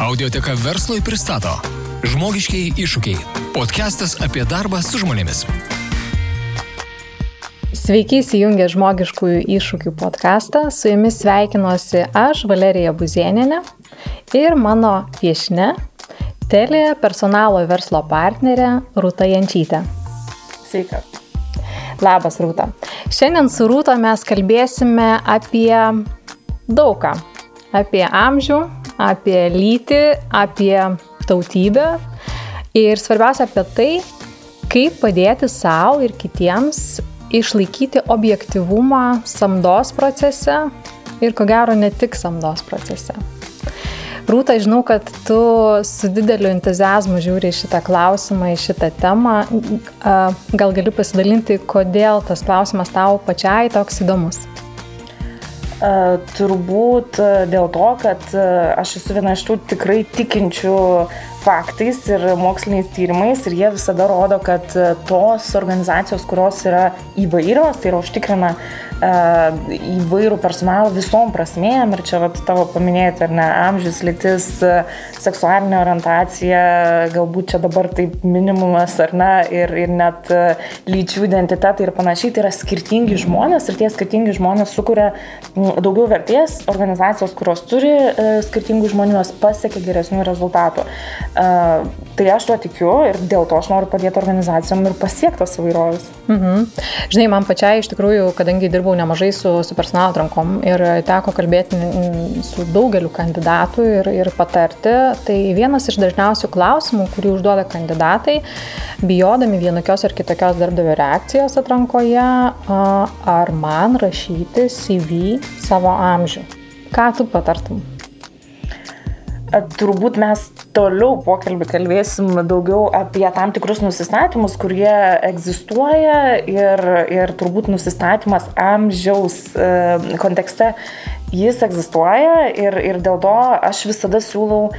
Audioteka verslui pristato Žmogiškiai iššūkiai. Podcastas apie darbą su žmonėmis. Sveiki įsijungę žmogiškųjų iššūkių podcastą. Su jumis sveikinuosi aš, Valerija Buzieninė ir mano viešne, telė personalo verslo partnerė Rūta Jančytė. Sveika. Labas, Rūta. Šiandien su Rūta mes kalbėsime apie daugą. Apie amžių, apie lytį, apie tautybę ir svarbiausia apie tai, kaip padėti savo ir kitiems išlaikyti objektivumą samdos procese ir ko gero ne tik samdos procese. Rūta, žinau, kad tu su dideliu entuzijazmu žiūri į šitą klausimą, į šitą temą. Gal gali pasidalinti, kodėl tas klausimas tau pačiai toks įdomus? Turbūt dėl to, kad aš esu viena iš tų tikrai tikinčių faktais ir moksliniais tyrimais ir jie visada rodo, kad tos organizacijos, kurios yra įvairios, tai yra užtikrina įvairių personalą visom prasmėm ir čia vat, tavo paminėti, ar ne, amžius, lytis, seksualinė orientacija, galbūt čia dabar taip minimumas, ar ne, ir, ir net lyčių identitetai ir panašiai, tai yra skirtingi žmonės ir tie skirtingi žmonės sukuria daugiau vertės, organizacijos, kurios turi skirtingų žmonių, jos pasiekia geresnių rezultatų. Tai aš tuo tikiu ir dėl to aš noriu padėti organizacijom ir pasiekti tos įvairovės. Mhm. Žinai, man pačiai iš tikrųjų, kadangi dirbau nemažai su, su personalo atrankom ir teko kalbėti su daugeliu kandidatų ir, ir patarti, tai vienas iš dažniausių klausimų, kurį užduoda kandidatai, bijodami vienokios ar kitokios darbdavio reakcijos atrankoje, ar man rašyti CV savo amžių. Ką tu patartum? Turbūt mes toliau pokalbį kalbėsim daugiau apie tam tikrus nusistatymus, kurie egzistuoja ir, ir turbūt nusistatymas amžiaus e, kontekste jis egzistuoja ir, ir dėl to aš visada siūlau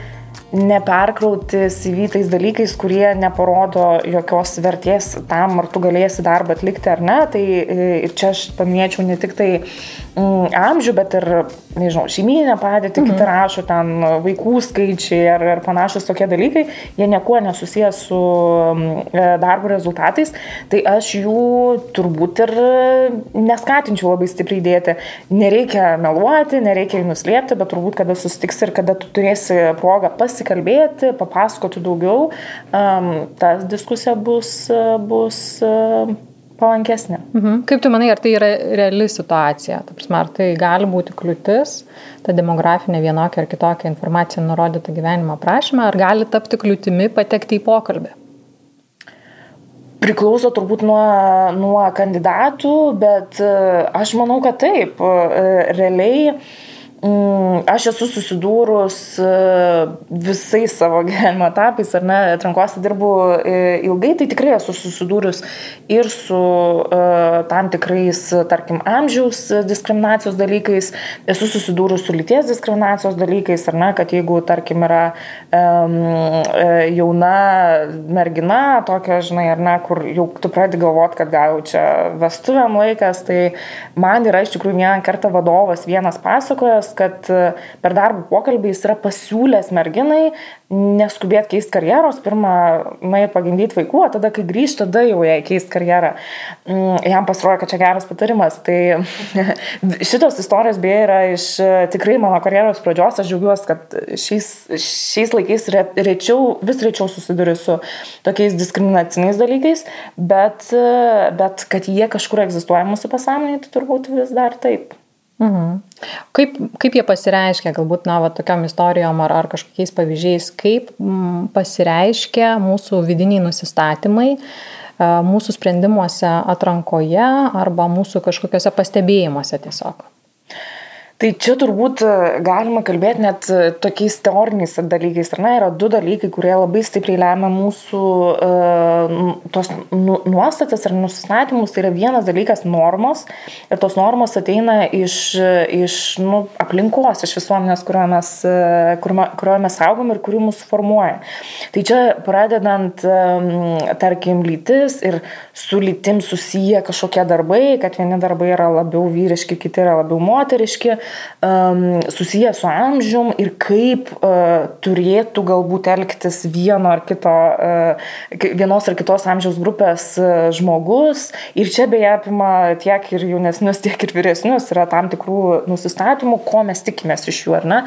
neperkrauti CV tais dalykais, kurie neparodo jokios vertės tam, ar tu galėsi darbą atlikti ar ne. Tai e, ir čia aš paminėčiau ne tik tai amžių, bet ir, nežinau, šeiminę padėtį, mhm. kiti rašo ten vaikų skaičiai ar, ar panašus tokie dalykai, jie niekuo nesusijęs su mm, e, darbo rezultatais, tai aš jų turbūt ir neskatinčiau labai stipriai dėti. Nereikia meluoti, nereikia jų nuslėpti, bet turbūt kada susitiks ir kada tu turėsi progą pasikalbėti, papasakoti daugiau, ta diskusija bus, bus palankesnė. Mhm. Kaip tu manai, ar tai yra reali situacija? Ta prasme, ar tai gali būti kliūtis, ta demografinė vienokia ar kitokia informacija nurodyta gyvenimo prašymą, ar gali tapti kliūtimi patekti į pokalbį? Priklauso turbūt nuo, nuo kandidatų, bet aš manau, kad taip. Realiai Mm, aš esu susidūrus e, visais savo gyvenimo etapais, ar ne, atrankose dirbu e, ilgai, tai tikrai esu susidūrus ir su uh, tam tikrais, tarkim, amžiaus diskriminacijos dalykais, esu susidūrus su lyties diskriminacijos dalykais, ar ne, kad jeigu, tarkim, yra um, jauna mergina, tokia, žinai, ar ne, kur jau tu pradedi galvoti, kad gal čia vestuviam laikas, tai man yra iš tikrųjų vieną kartą vadovas vienas pasakojas, kad e, per darbų pokalbį jis yra pasiūlęs merginai neskubėti keisti karjeros, nuėjti pagimdyti vaikų, o tada, kai grįžti, tada jau jai keisti karjerą. Mm, jam pasirodė, kad čia geras patarimas. Tai šitos istorijos beje yra iš e, tikrai mano karjeros pradžios. Aš džiaugiuosi, kad šiais, šiais laikais rečiau, vis rečiau susiduriu su tokiais diskriminaciniais dalykais, bet, e, bet kad jie kažkur egzistuoja mūsų pasąmonėje, tai turbūt vis dar taip. Mhm. Kaip, kaip jie pasireiškia, galbūt, na, va, tokiam istorijom ar, ar kažkokiais pavyzdžiais, kaip m, pasireiškia mūsų vidiniai nusistatymai, mūsų sprendimuose atrankoje arba mūsų kažkokiuose pastebėjimuose tiesiog. Tai čia turbūt e, galima kalbėti net e, tokiais teoriniais dalykais, ar ne, yra du dalykai, kurie labai stipriai lemia mūsų uh, tos nu, nuostatas ir nusistatymus. Tai yra vienas dalykas normos ir tos normos ateina iš, iš nu, aplinkos, iš visuomenės, kurioje mes, kurioje mes augom ir kuri mūsų formuoja. Tai čia pradedant, um, tarkim, lytis ir su lytim susiję kažkokie darbai, kad vieni darbai yra labiau vyriški, kiti yra labiau moteriški um, susiję su amžium ir kaip uh, turėtų galbūt elgtis vieno ar kito, uh, vienos ar kitos amžiaus grupės uh, žmogus. Ir čia beje apima tiek ir jaunesnius, tiek ir vyresnius, yra tam tikrų nusistatymų, ko mes tikimės iš jų, ar ne.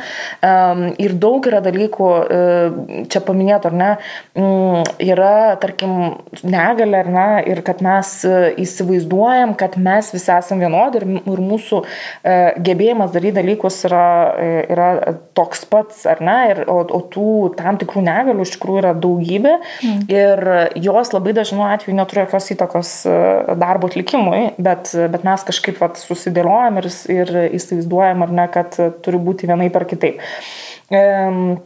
Um, ir daug yra dalykų, uh, čia paminėto, ar ne, um, yra, tarkim, negalė, ar ne, ir kad mes uh, įsivaizduojam, kad mes visi esame vienodi ir, ir mūsų e, gebėjimas daryti dalykus yra, e, yra toks pats, ar ne, ir, o, o tų tam tikrų negalių iš tikrųjų yra daugybė mm. ir jos labai dažnu atveju neturi jokios įtakos e, darbo atlikimui, bet, bet mes kažkaip vat, susidėliojam ir, ir įsivaizduojam, ar ne, kad turi būti vienai per kitaip. Um,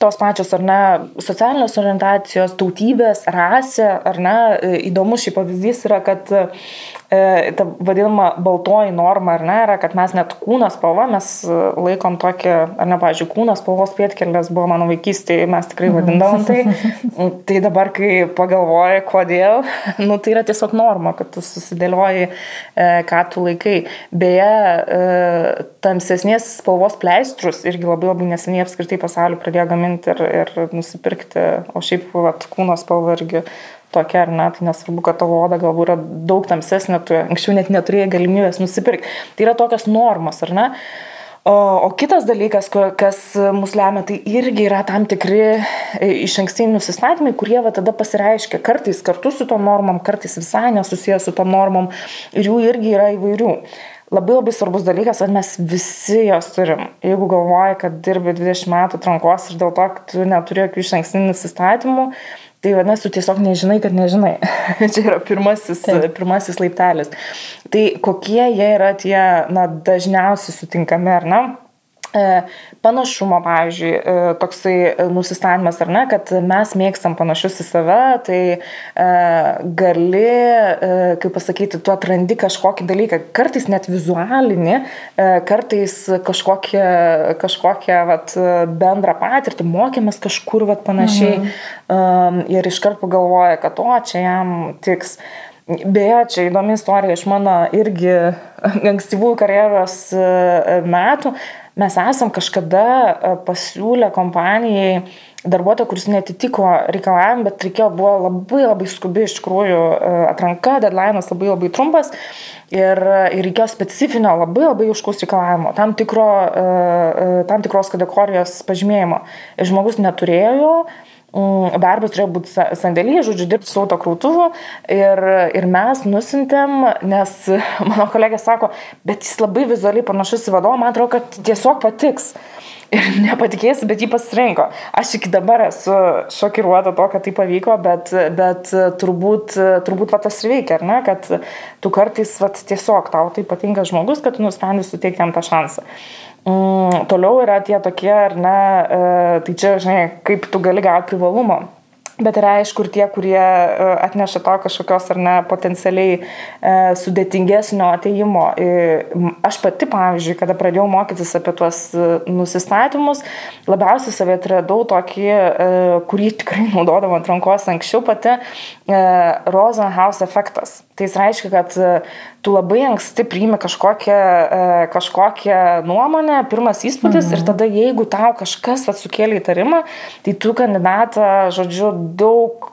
tos pačios, ar ne, socialinės orientacijos, tautybės, rasė, ar ne, įdomus šį pavyzdys yra, kad E, ta vadinama baltoji norma, ar ne, yra, kad mes net kūno spalva, mes e, laikom tokį, ar ne, pavyzdžiui, kūno spalvos pietkelės buvo mano vaikystėje, mes tikrai mhm. vadindavom tai. tai dabar, kai pagalvoji, kodėl, nu, tai yra tiesiog norma, kad tu susidėlioji, e, ką tu laikai. Beje, e, tamsesnės spalvos pleistrus irgi labai labai neseniai apskritai pasaulio pradėjo gaminti ir, ir nusipirkti, o šiaip vat, kūno spalva irgi tokia, ar ne, tai nesvarbu, kad tavo oda galbūt yra daug tamsesnė, tu anksčiau net neturėjai galimybės nusipirkti. Tai yra tokios normos, ar ne? O, o kitas dalykas, kas mus lemia, tai irgi yra tam tikri e, iš ankstiniai nusistatymai, kurie va tada pasireiškia kartais kartu su tom normom, kartais visai nesusijęs su tom normom ir jų irgi yra įvairių. Labai labai svarbus dalykas, kad mes visi jos turim. Jeigu galvoji, kad dirbi 20 metų trankos ir dėl to, kad tu neturi jokių iš ankstinių nusistatymų, Tai vadinasi, tu tiesiog nežinai, kad nežinai. Čia yra pirmasis, Taip. pirmasis laiptelis. Tai kokie jie yra tie na, dažniausiai sutinkami, ar ne? E, panašumo, pavyzdžiui, e, toksai nusistatymas ar ne, kad mes mėgstam panašius į save, tai e, gali, kaip pasakyti, tu atrandi kažkokį dalyką, kartais net vizualinį, kartais kažkokią, kažkokią vat, bendrą patirtį, mokėmės kažkur vat, panašiai mhm. ir iškart pagalvoja, kad o čia jam tiks. Beje, čia įdomi istorija iš mano irgi ankstyvųjų karjeros metų mes esam kažkada e, pasiūlę kompanijai darbuotoją, kuris netitiko reikalavimą, bet reikėjo, buvo labai labai skubi iš tikrųjų e, atranka, deadline'as labai labai trumpas ir, ir reikėjo specifinio labai labai užkus reikalavimo, tam, tikro, e, tam tikros kategorijos pažymėjimo. Ir žmogus neturėjo, Mm, darbas turėjo būti sandėlyje, žodžiu, dirbti su autokrautuvu ir, ir mes nusintėm, nes mano kolegė sako, bet jis labai vizualiai panašus į vadovą, man atrodo, kad tiesiog patiks. Ir nepatikėsi, bet jį pasirinko. Aš iki dabar esu šokiruota to, kad tai pavyko, bet, bet turbūt, turbūt va, tas ir veikia, ar ne, kad tu kartais va, tiesiog tau tai patinka žmogus, kad tu nusprendai suteikti jam tą šansą. Mm, toliau yra tie tokie, ar ne, e, tai čia, žinai, kaip tu gali gauti privalumo. Bet yra aišku ir tie, kurie e, atneša to kažkokios ar ne potencialiai e, sudėtingesnio ateimo. Aš pati, pavyzdžiui, kada pradėjau mokytis apie tuos nusistatymus, labiausiai savai atradau tokį, kurį tikrai naudodavau ant rankos anksčiau pati, Rosenhaus efektas. Tai jis reiškia, kad tu labai anksti priimi kažkokią, e, kažkokią nuomonę, pirmas įspūdis mhm. ir tada jeigu tau kažkas sukėlė įtarimą, tai tu kandidatą, žodžiu, daug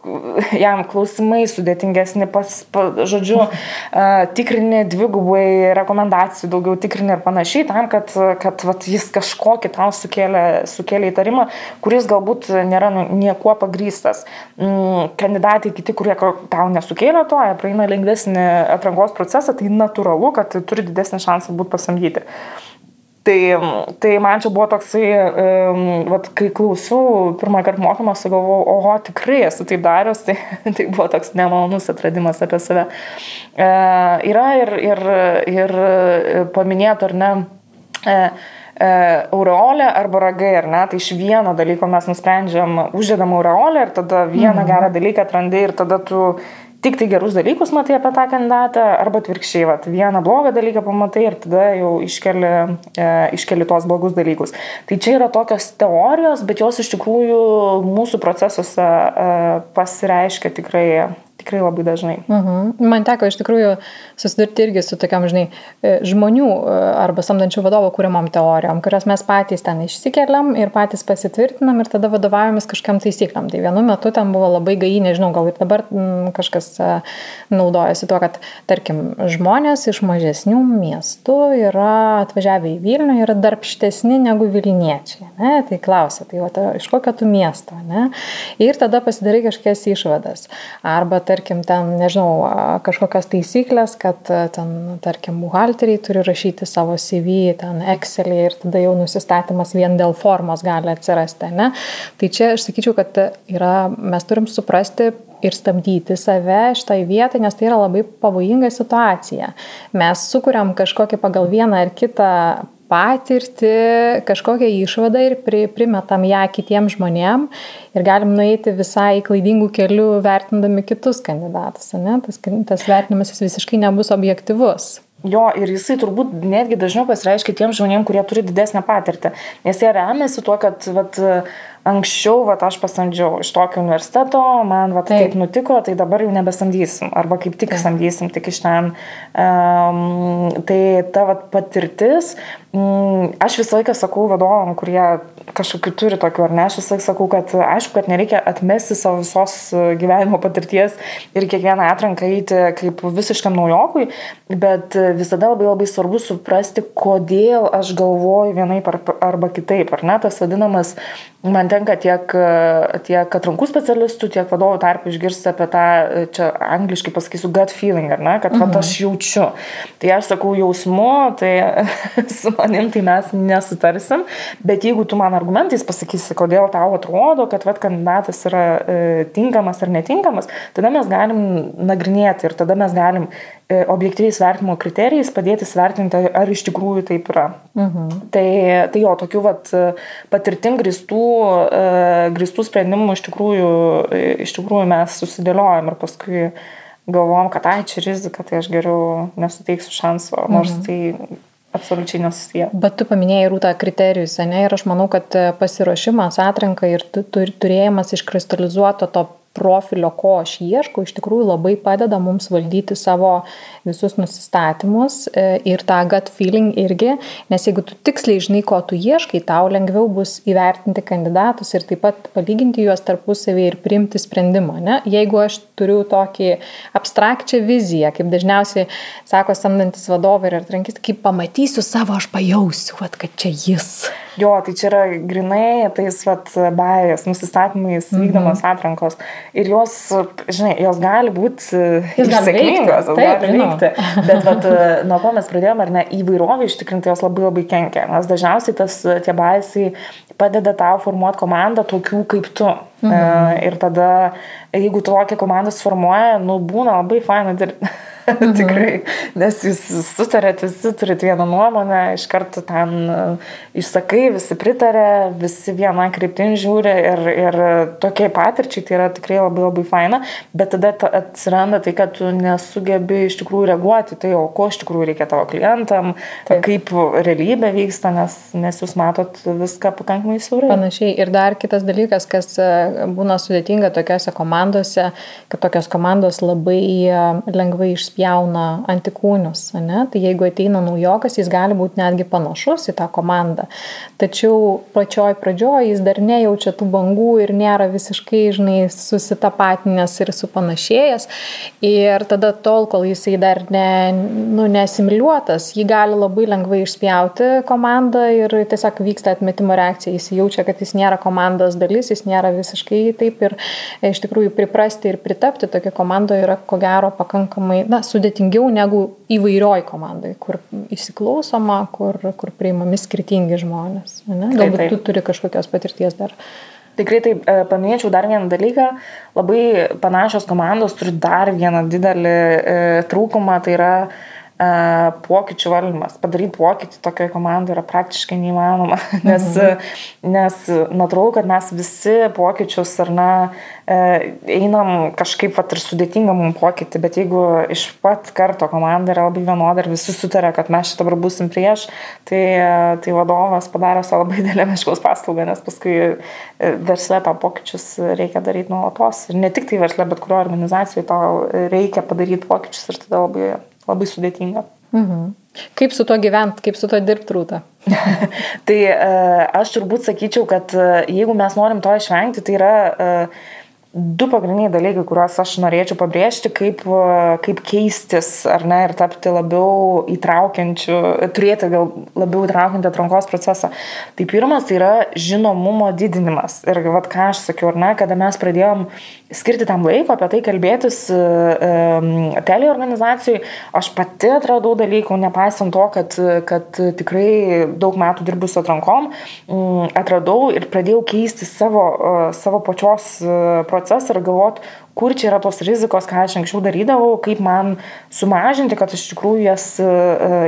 jam klausimai sudėtingesni, pas, pa, žodžiu, mhm. tikrini dvigubai rekomendacijų, daugiau tikrini ir panašiai, tam, kad, kad vat, jis kažkokį tau sukėlė, sukėlė įtarimą, kuris galbūt nėra nu, niekuo pagrystas. Mm, kandidatai kiti, kurie tau nesukėlė to, praeina lengvesnį atrankos procesą, tai natūralu, kad turi didesnį šansą būti pasamdyti. Tai, tai man čia buvo toksai, um, vat, kai klausiau pirmą kartą mokymosi, galvojau, oho, tikrai esu taip daręs, tai, tai buvo toks nemalonus atradimas apie save. E, yra ir, ir, ir paminėtų, ar ne, e, e, aureolė arba ragai, ar ne, tai iš vieno dalyko mes nusprendžiam, uždedam aureolę ir tada vieną mhm. gerą dalyką atrandi ir tada tu tik tai gerus dalykus matai apie tą kandidatą, arba atvirkščiai, vat, vieną blogą dalyką pamatai ir tada jau iškeli, e, iškeli tos blogus dalykus. Tai čia yra tokios teorijos, bet jos iš tikrųjų mūsų procesuose e, pasireiškia tikrai tikrai labai dažnai. Mhm. Man teko iš tikrųjų susidurti irgi su tokiam, žinai, e, žmonių e, arba samdančių vadovų kūrimom teorijom, kurias mes patys ten išsikeliam ir patys pasitvirtinam ir tada vadovavomės kažkam taisykliam. Tai vienu metu ten buvo labai gai, nežinau, gal ir dabar mm, kažkas e, naudojasi tuo, kad, tarkim, žmonės iš mažesnių miestų yra atvažiavę į Vilnių, yra darbštesni negu Vilniečiai. Ne? Tai klausia, tai va, iš kokio tu miesto. Ne? Ir tada pasidarai kažkokias išvadas. Arba tarkim, ten, nežinau, kažkokios taisyklės, kad ten, tarkim, buhalteriai turi rašyti savo CV, ten Excelį ir tada jau nusistatymas vien dėl formos gali atsirasti, ne? Tai čia aš sakyčiau, kad yra, mes turim suprasti ir stabdyti save šitoj vietoj, nes tai yra labai pavojinga situacija. Mes sukuriam kažkokį pagal vieną ar kitą patirtį, kažkokią išvadą ir pri, primetam ją kitiem žmonėm ir galim nueiti visai klaidingų kelių vertindami kitus kandidatus. Ne? Tas, tas vertinimas jis visiškai nebus objektivus. Jo, ir jisai turbūt netgi dažniau pasireiškia tiem žmonėm, kurie turi didesnę patirtį. Nes jie remiasi tuo, kad vat, anksčiau vat, aš pasamdžiau iš tokio universiteto, man vat, taip. taip nutiko, tai dabar jau nebesamdysim. Arba kaip tik taip. samdysim, tik iš ten. Um, tai ta vat, patirtis, um, aš visą laiką sakau vadovam, kurie kažkokiu turi tokių, ar ne, aš visą laiką sakau, kad aišku, kad nereikia atmesti savo visos gyvenimo patirties ir kiekvieną atranką eiti kaip visiškam naujokui, bet visada labai labai svarbu suprasti, kodėl aš galvoju vienaip arba kitaip, ar ne, tas vadinamas Man tenka tiek, tiek atrankų specialistų, tiek vadovų tarp išgirsti apie tą, čia angliškai pasakysiu, gut feeling, ar ne, kad mhm. aš jaučiu. Tai aš sakau jausmu, tai su manim tai mes nesutarsim, bet jeigu tu man argumentais pasakysi, kodėl tau atrodo, kad vat, kandidatas yra e, tinkamas ar netinkamas, tada mes galim nagrinėti ir tada mes galim E, objektyviais vertimo kriterijais padėti svertinti, ar iš tikrųjų taip yra. Mhm. Tai, tai jo, tokių vat, patirtim gristų, e, gristų sprendimų iš tikrųjų, iš tikrųjų mes susidėliojom ir paskui galvom, kad ai, čia rizika, tai aš geriau nesuteiksiu šansų, nors mhm. tai absoliučiai nesusiję. Bet tu paminėjai rūtą kriterijus, ne? Ir aš manau, kad pasiruošimas, atranka ir turėjimas iškristalizuoto to profilio, ko aš ieškau, iš tikrųjų labai padeda mums valdyti savo visus nusistatymus e, ir tą gut feeling irgi, nes jeigu tu tiksliai žinai, ko tu ieškai, tau lengviau bus įvertinti kandidatus ir taip pat palyginti juos tarpusavį ir priimti sprendimą. Ne? Jeigu aš turiu tokį abstrakčią viziją, kaip dažniausiai sako samdantis vadovai ir atrankis, kaip pamatysiu savo, aš pajausiu, vat, kad čia jis. Jo, tai čia yra grinai tais vat, bajas, nusistatymais mhm. vykdomos -hmm. atrankos. Ir jos, žinai, jos gali būti sėkmingos, jos gali veikti. Bet vat, nuo ko mes pradėjome, ar ne, įvairovį ištikrinti jos labai labai kenkia. Nes dažniausiai tas tie bajasai padeda tau formuoti komandą tokių kaip tu. Mhm. E, ir tada, jeigu tokia komanda suformuoja, nu būna labai faina dirbti. Mhm. Tikrai, nes jūs sutarėt, visi turit vieną nuomonę, iš karto ten e, išsakai, visi pritarė, visi vieną kryptim žiūri ir, ir tokiai patirčiai tai yra tikrai labai labai faina, bet tada atsiranda tai, kad tu nesugebi iš tikrųjų reaguoti, tai o ko iš tikrųjų reikia tavo klientam, Taip. kaip realybė vyksta, nes, nes jūs matot viską pakankamai siaurai. Panašiai. Ir dar kitas dalykas, kas e, būna sudėtinga tokiuose komandose, kad tokios komandos labai e, lengvai išspjauna antikūnius. Ne? Tai jeigu ateina naujokas, jis gali būti netgi panašus į tą komandą. Tačiau pačioj pradžioj jis dar nejaučia tų bangų ir nėra visiškai, žinai, susitapatinęs ir supanašėjęs. Ir tada tol, kol jisai dar ne, nu, nesimiliuotas, jį gali labai lengvai išspjauti komandą ir tiesiog vyksta atmetimo reakcija. Jis jaučia, kad jis nėra komandos dalis, jis nėra visiškai taip ir iš tikrųjų priprasti ir pritapti tokia komanda yra ko gero pakankamai na, sudėtingiau negu įvairioj komandai, kur įsiklausoma, kur, kur priimami skirtingi žmonės. Ne? Galbūt tu turi kažkokios patirties dar. Tikrai taip, e, paminėčiau dar vieną dalyką. Labai panašios komandos turi dar vieną didelį e, trūkumą, tai yra pokyčių valdymas. Padaryti pokytį tokioje komandoje yra praktiškai neįmanoma, nes, mhm. nes natūralu, kad mes visi pokyčius ar na, einam kažkaip pat ir sudėtinga mums pokytį, bet jeigu iš pat karto komanda yra labai vienoda ir visi sutarė, kad mes šitą dabar busim prieš, tai, tai vadovas padarė savo labai didelę meškos paslaugą, nes paskui e, versle tą pokyčius reikia daryti nuolatos. Ir ne tik tai versle, bet kurio organizacijoje tau reikia padaryti pokyčius ir tada labai labai sudėtinga. Mhm. Kaip su tuo gyventi, kaip su tuo dirbti rūta? tai e, aš turbūt sakyčiau, kad e, jeigu mes norim to išvengti, tai yra e, du pagrindiniai dalykai, kuriuos aš norėčiau pabrėžti, kaip, kaip keistis ar ne ir tapti labiau įtraukiančiu, turėti gal labiau įtraukiantį atrankos procesą. Tai pirmas tai yra žinomumo didinimas. Ir vad ką aš sakiau, ar ne, kada mes pradėjom skirti tam laiko, apie tai kalbėtis teleorganizacijai, aš pati atradau dalykų, nepaisant to, kad, kad tikrai daug metų dirbu su atrankom, atradau ir pradėjau keisti savo, savo pačios procesą ir galvoti, kur čia yra tos rizikos, ką aš anksčiau darydavau, kaip man sumažinti, kad iš tikrųjų jas,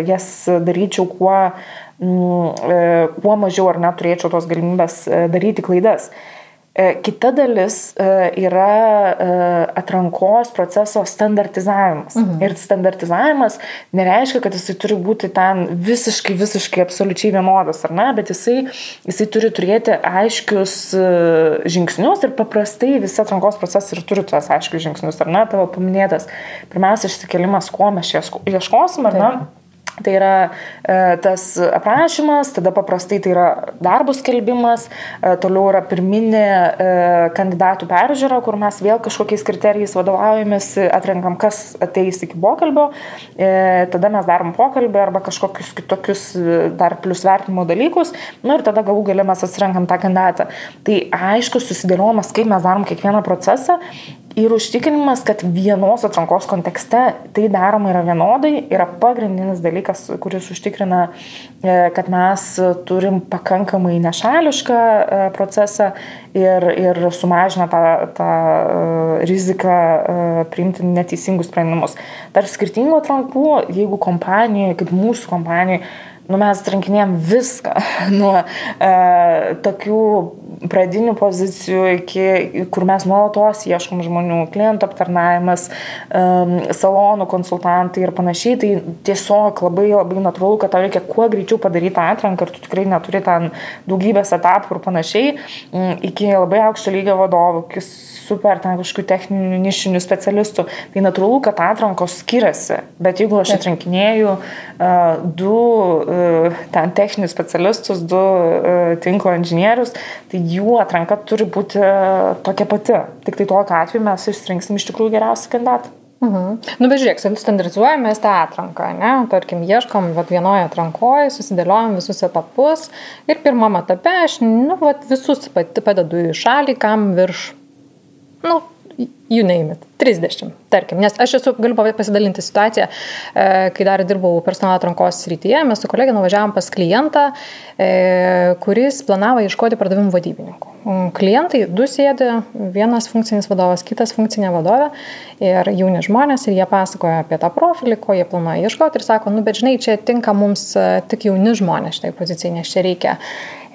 jas daryčiau kuo, kuo mažiau ar neturėčiau tos galimybės daryti klaidas. E, kita dalis e, yra e, atrankos proceso standartizavimas. Mhm. Ir standartizavimas nereiškia, kad jisai turi būti ten visiškai, visiškai absoliučiai vienodas, ar ne, bet jisai, jisai turi turėti aiškius žingsnius ir paprastai visi atrankos procesai ir turi tuos aiškius žingsnius, ar ne, tavo paminėtas. Pirmiausia, išsikelimas, ko mes ieškosim, ar ne. Taip Tai yra e, tas aprašymas, tada paprastai tai yra darbo skelbimas, e, toliau yra pirminė e, kandidatų peržiūra, kur mes vėl kažkokiais kriterijais vadovaujamės, atrenkam, kas ateis iki pokalbio, tada mes darom pokalbį arba kažkokius kitokius dar plus vertinimo dalykus, nu ir tada galų galę mes atsirenkam tą kandidatą. Tai aišku, susidėliojimas, kaip mes darom kiekvieną procesą ir užtikrinimas, kad vienos atrankos kontekste tai daroma yra vienodai, yra pagrindinis dalykas, kuris užtikrina, e, kad mes turim pakankamai nešališką e, procesą ir, ir sumažina tą, tą e, riziką priimti neteisingus sprendimus. Tarp skirtingų atrankų, jeigu kompanijoje, kaip mūsų kompanijoje, nu, mes atrankinėjom viską, nuo e, tokių pradinių pozicijų iki, kur mes nuolatos ieškom žmonių, klientų aptarnavimas, e, salonų konsultantai ir panašiai, tai tiesiog labai labai natūralu, kad tau reikia kuo greičiau padaryti atranką ir tu tikrai neturi ten daugybės etapų ir panašiai, iki labai aukšto lygio vadovų, iki super ten kažkokių techninių nišinių specialistų, tai natūralu, kad atrankos skiriasi, bet jeigu aš atrankinėjau uh, du uh, ten techninius specialistus, du e, tinklo inžinierius, tai jų atranka turi būti e, tokia pati. Tik tai tokiu atveju mes išsirinksim iš tikrųjų geriausią kandidatą. Mhm. Nu, bet žiūrėk, standartizuojame tą atranką, ne? Tarkim, ieškom vat, vienoje atrankoje, susidėliojam visus etapus ir pirmam etape aš, nu, vat, visus padedu į šalį, kam virš, nu, you name it. 30, tarkim. Nes aš esu, galiu pasidalinti situaciją, e, kai dar dirbau personalo atrankos srityje, mes su kolegė nuvažiavom pas klientą, e, kuris planavo ieškoti pardavimų vadybininkų. Mm, klientai du sėdi, vienas funkcinis vadovas, kitas funkcinė vadovė ir jauni žmonės ir jie pasakoja apie tą profilį, ko jie planuoja ieškoti ir sako, nu bet žinai, čia tinka mums e, tik jauni žmonės šitai pozicijai, nes čia reikia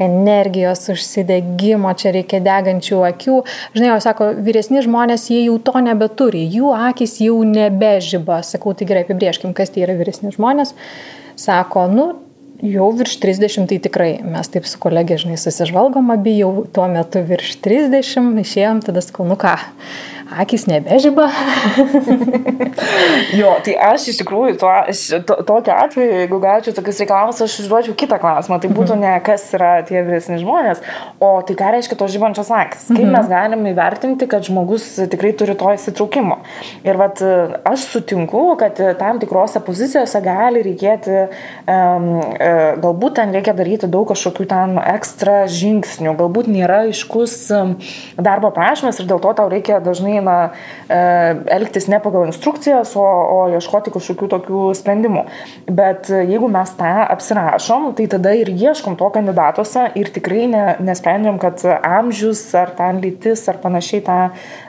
energijos, užsidegimo, čia reikia degančių akių. Žinai, jau sako, vyresni žmonės, jie jau to nebeturi turi, jų akis jau nebežyba. Sakau, tai gerai apibrieškim, kas tai yra vyresni žmonės. Sako, nu, jau virš 30 tai tikrai. Mes taip su kolegė, žinai, susižvalgom abi jau tuo metu virš 30, išėjom, tada sakau, nu ką, akis nebežyba. jo, tai aš iš tikrųjų to, to, tokiu atveju, jeigu gaučiau tokius reikalavimus, aš užduočiau kitą klausimą. Tai būtų ne kas yra tie vyresni žmonės, o tai ką reiškia tos žybančios akis. Kaip mhm. mes galime įvertinti, kad žmogus tikrai turi to įsitraukimo. Ir vat, aš sutinku, kad tam tikrose pozicijose gali reikėti, um, galbūt ten reikia daryti daug kažkokių ten ekstra žingsnių, galbūt nėra aiškus darbo prašymas ir dėl to tau reikia dažnai eina e, elgtis ne pagal instrukcijas, o, o ieškoti kažkokių tokių sprendimų. Bet e, jeigu mes tą apsirašom, tai tada ir ieškom to kandidatuose ir tikrai ne, nesprendžiam, kad amžius ar ten lytis ar panašiai tą,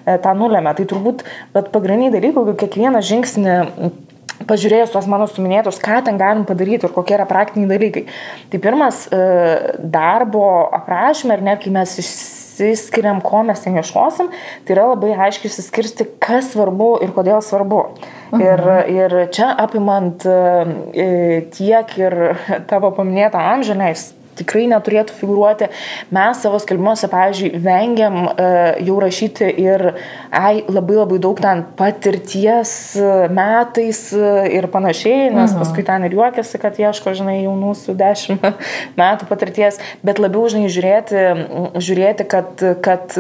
e, tą nulėmė. Tai turbūt, bet pagrindiniai dalykai, kiekvieną žingsnį pažiūrėjus tuos mano suminėtus, ką ten galim padaryti ir kokie yra praktiniai dalykai. Tai pirmas darbo aprašymė, ir net kai mes išsiskiriam, ko mes ten ieškosim, tai yra labai aiškiai išsiskirsti, kas svarbu ir kodėl svarbu. Mhm. Ir, ir čia apimant tiek ir tavo paminėtą amžių, nes tikrai neturėtų figuruoti. Mes savo skelbimuose, pavyzdžiui, vengiam uh, jau rašyti ir ai, labai labai daug ten patirties e, metais uh, ir panašiai, nes mhm. paskui ten ir juokiasi, kad ieško, žinai, jaunų su dešimt metų patirties, bet labiau, žinai, žiūrėti, žiūrėti kad, kad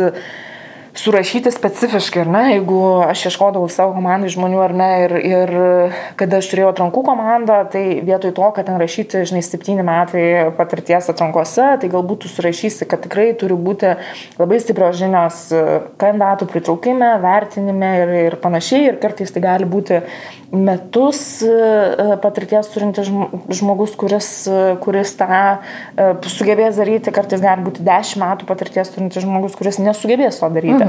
surašyti specifiškai, ar ne, jeigu aš ieškodavau savo komandai žmonių, ar ne, ir, ir kada aš turėjau atrankų komandą, tai vietoj to, kad ten rašyti, žinai, septyni metai patirties atrankose, tai galbūt tu surašysi, kad tikrai turi būti labai stiprios žinios kandidatų pritraukime, vertinime ir, ir panašiai, ir kartais tai gali būti metus patirties turintis žmogus, kuris, kuris tą sugebės daryti, kartais gali būti dešimt metų patirties turintis žmogus, kuris nesugebės to daryti. Mhm.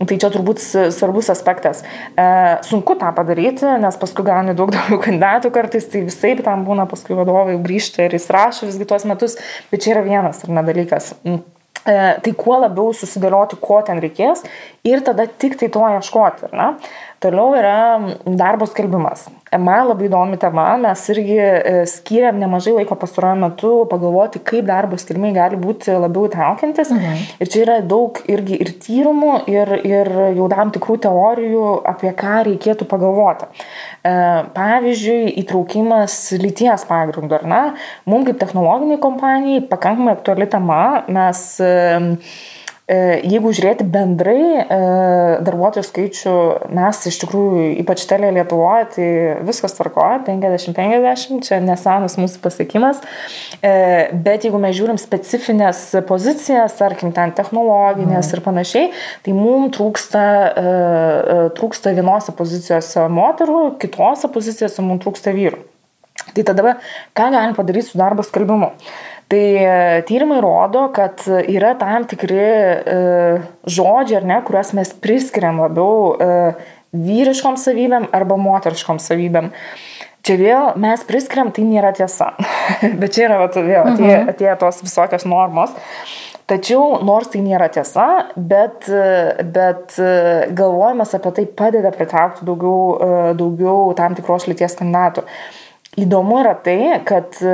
Tai čia turbūt svarbus aspektas. E, sunku tą padaryti, nes paskui gauni daug daugiau kandidatų kartais, tai visai tam būna paskui vadovai grįžti ir įsirašo visgi tuos metus, bet čia yra vienas ar ne dalykas. Mm. E, tai kuo labiau susidėlioti, ko ten reikės ir tada tik tai to ieškoti. Na? Toliau yra darbo skelbimas. Man labai įdomi tema, mes irgi e, skiriam nemažai laiko pastaruoju metu pagalvoti, kaip darbo skelbimai gali būti labiau įtraukiantis. Mhm. Ir čia yra daug irgi ir tyrimų, ir, ir jau tam tikrų teorijų, apie ką reikėtų pagalvoti. E, pavyzdžiui, įtraukimas lyties pagrindų, ar ne? Mums kaip technologiniai kompanijai pakankamai aktuali tema, mes E, jeigu žiūrėti bendrai e, darbuotojų skaičių, mes iš tikrųjų, ypač telė Lietuvoje, tai viskas tvarkoja, 50-50, čia nesenas mūsų pasiekimas, e, bet jeigu mes žiūrim specifines pozicijas, tarkim, ten technologinės mm. ir panašiai, tai mums trūksta, trūksta vienose pozicijose moterų, kitose pozicijose mums trūksta vyrų. Tai tada ką galim padaryti su darbo skelbimu? Tai e, tyrimai rodo, kad yra tam tikri e, žodžiai, ar ne, kuriuos mes priskiriam labiau e, vyriškom savybėm arba moteriškom savybėm. Čia vėl mes priskiriam, tai nėra tiesa. Bet čia yra vat, vėl atėjo, mhm. atėjo tos visokios normos. Tačiau, nors tai nėra tiesa, bet, bet galvojimas apie tai padeda pritraukti daugiau, daugiau tam tikros lyties kandidatų. Įdomu yra tai, kad e,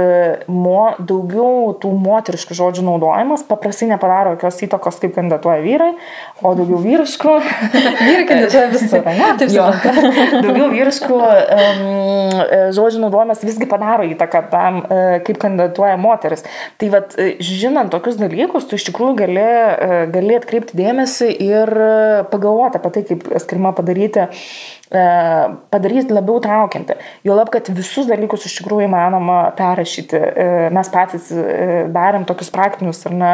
mo, daugiau tų moteriškų žodžių naudojimas paprastai nepadaro jokios įtakos, kaip kandidatuoja vyrai, o daugiau vyriškų. vyrai kandidatuoja visur, ne? Taip, jo. daugiau vyriškų um, žodžių naudojimas visgi padaro įtaką tam, uh, kaip kandidatuoja moteris. Tai vad, žinant tokius dalykus, tu iš tikrųjų gali, gali atkreipti dėmesį ir pagalvoti apie tai, kaip skirma padaryti uh, E, padaryti labiau traukianti. Juolab, kad visus dalykus iš tikrųjų įmanoma perrašyti. E, mes patys e, darėm tokius praktinius ar ne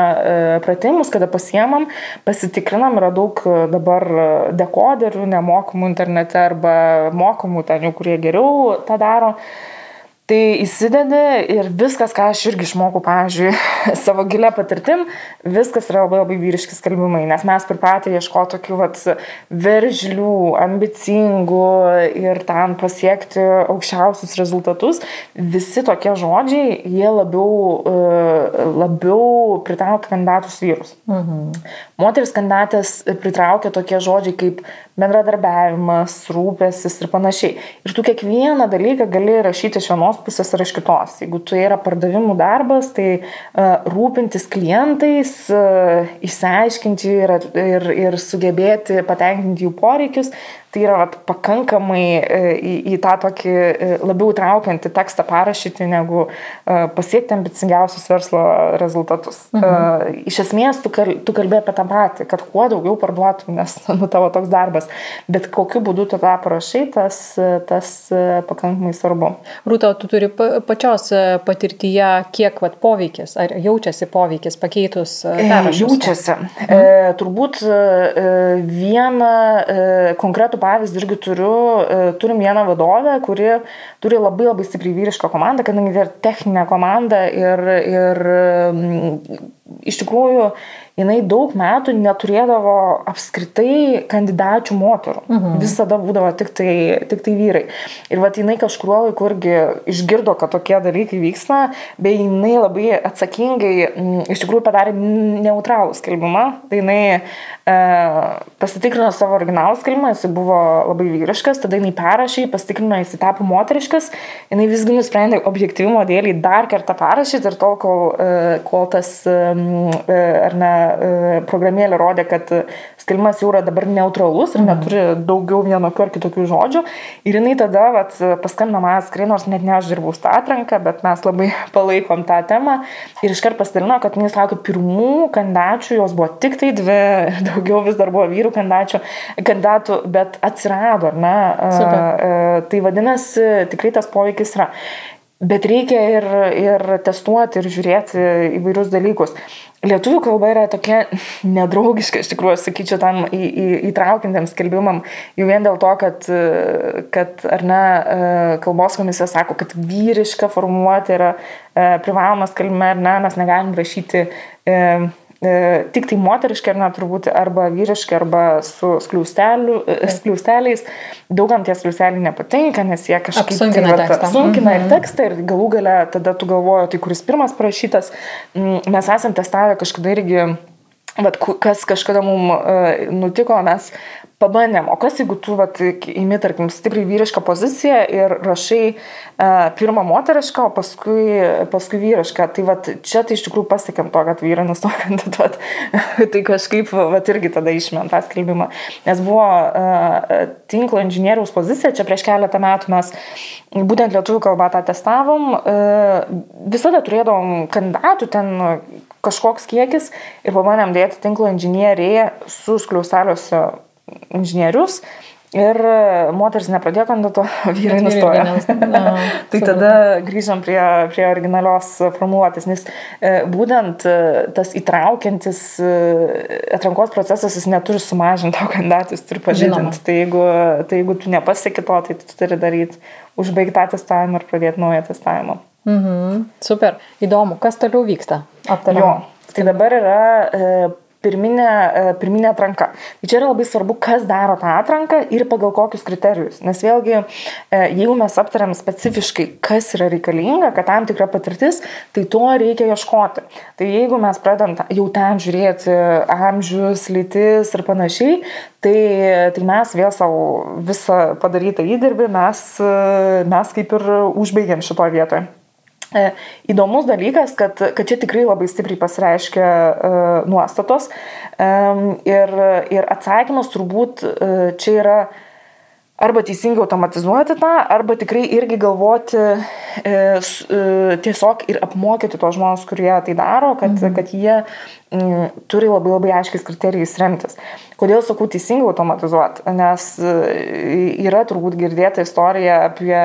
pratimus, kada pasiemam, pasitikrinam, yra daug dabar dekoderių nemokamų internete arba mokamų ten jų, kurie geriau tą daro. Tai įsidedi ir viskas, ką aš irgi išmokau, pavyzdžiui, savo gilę patirtim, viskas yra labai labai vyriški skalbimai, nes mes pripratę ieškoti tokių vat, veržlių, ambicingų ir tam pasiekti aukščiausius rezultatus. Visi tokie žodžiai, jie labiau, e, labiau pritraukia kandidatus vyrus. Mhm. Moteris kandidatės pritraukia tokie žodžiai kaip bendradarbiavimas, rūpestis ir panašiai. Ir tu kiekvieną dalyką gali rašyti iš vienos pusės ar iš kitos. Jeigu tu yra pardavimų darbas, tai uh, rūpintis klientais, uh, išsiaiškinti ir, ir, ir sugebėti patenkinti jų poreikius, tai yra vat, pakankamai e, į, į tą tokį e, labiau traukiantį tekstą parašyti, negu e, pasiekti ambicingiausius verslo rezultatus. Mhm. Iš esmės, tu, kal, tu kalbėjai apie tą patį, kad kuo daugiau parduotum, nes nu, tavo toks darbas, bet kokiu būdu tu tą parašai, tas, tas pakankamai svarbu. Rūta, tu turi pačios patirtyje, kiek vat, poveikis, ar jaučiasi poveikis pakeitus perrašus? Jaučiasi. Mhm. E, turbūt e, vieną e, konkretų pavyzdį irgi turiu, e, turim vieną vadovę, kuri turi labai labai stipriai vyrišką komandą, kadangi tai yra techninė komanda ir, ir iš tikrųjų jinai daug metų neturėdavo apskritai kandidačių moterų. Mhm. Visada būdavo tik tai, tik tai vyrai. Ir va, jinai kažkurio laiku irgi išgirdo, kad tokie dalykai vyksta, bei jinai labai atsakingai m, iš tikrųjų padarė neutralų skelbimą. Tai jinai e, pasitikrino savo originalų skelbimą, jis buvo labai vyriškas, tada jinai perrašė, pasitikrino, jis tapo moteriškas, jinai visgi nusprendė objektyvumo dėlį dar kartą parašyti ir tol, kol, e, kol tas, e, ar ne, E, programėlė rodė, kad skelbimas jau yra dabar neutralus ir neturi daugiau vienokių ar kitokių žodžių. Ir jinai tada vat, paskambino man atskrai, nors net ne aš dirbau tą atranką, bet mes labai palaikom tą temą. Ir iškart pasidalino, kad jis laukia pirmų kandidačių, jos buvo tik tai dvi, daugiau vis dar buvo vyrų kandidatų, bet atsirado, ar ne? Super. E, tai vadinasi, tikrai tas poveikis yra. Bet reikia ir, ir testuoti, ir žiūrėti įvairius dalykus. Lietuvių kalba yra tokia nedraugiška, iš tikrųjų, sakyčiau, tam į, į, įtraukiantiem skelbimam, jau vien dėl to, kad, kad ar ne, kalbos komisija sako, kad vyriška formuoti yra e, privalomas kalbime, ar ne, mes negalim rašyti e, E, tik tai moteriški ar net turbūt arba vyriški arba su e, skliausteliais. Daugam tie skliausteliai nepatinka, nes jie kažkaip apsunkina, tai, tekstą. apsunkina mm -hmm. ir tekstą ir galų gale tada tu galvoji, tai kuris pirmas parašytas. Mm, mes esam testavę kažkada irgi Vat, kas kažkada mums uh, nutiko, mes pabandėm, o kas jeigu tu vat, įimi, tarkim, stipriai vyrišką poziciją ir rašai uh, pirmą moterišką, o paskui, paskui vyrišką, tai vat, čia tai iš tikrųjų pasiekėm to, kad vyrai nustojo kandidatuoti, tai kažkaip vat, irgi tada išmėm tą skelbimą, nes buvo uh, tinklo inžinieriaus pozicija, čia prieš keletą metų mes būtent lietuvių kalbą tą testavom, uh, visada turėdavom kandidatų ten kažkoks kiekis ir pabandėm dėti tinklo inžinieriai su skliausteliuose inžinierius. Ir moteris nepradėjo kandidatuoti, vyrai nustojo. tai tada grįžom prie, prie originalios formuluotės, nes e, būtent e, tas įtraukiantis e, atrankos procesas jis neturi sumažinti to kandidatų, jis turi padidinti. Tai jeigu, tai jeigu tu nepasieki to, tai tu turi daryti užbaigtą testavimą ir pradėti naują testavimą. Mhm, super, įdomu, kas toliau vyksta? Aptariam. Tai dabar yra pirminė, e, pirminė atranka. Tai čia yra labai svarbu, kas daro tą atranką ir pagal kokius kriterijus. Nes vėlgi, e, jeigu mes aptariam specifiškai, kas yra reikalinga, kad tam tikra patirtis, tai to reikia ieškoti. Tai jeigu mes pradedam jau ten žiūrėti amžius, lytis ir panašiai, tai, tai mes vėl savo visą padarytą įdirbį mes, e, mes kaip ir užbaigiam šitoje vietoje. E, įdomus dalykas, kad, kad čia tikrai labai stipriai pasireiškia uh, nuostatos. Um, ir, ir atsakymas turbūt uh, čia yra arba teisingai automatizuoti tą, arba tikrai irgi galvoti e, e, tiesiog ir apmokyti tos žmonės, kurie tai daro, kad, mhm. kad jie m, turi labai labai aiškiais kriterijais remtis. Kodėl sakau teisingai automatizuoti? Nes e, yra turbūt girdėta istorija apie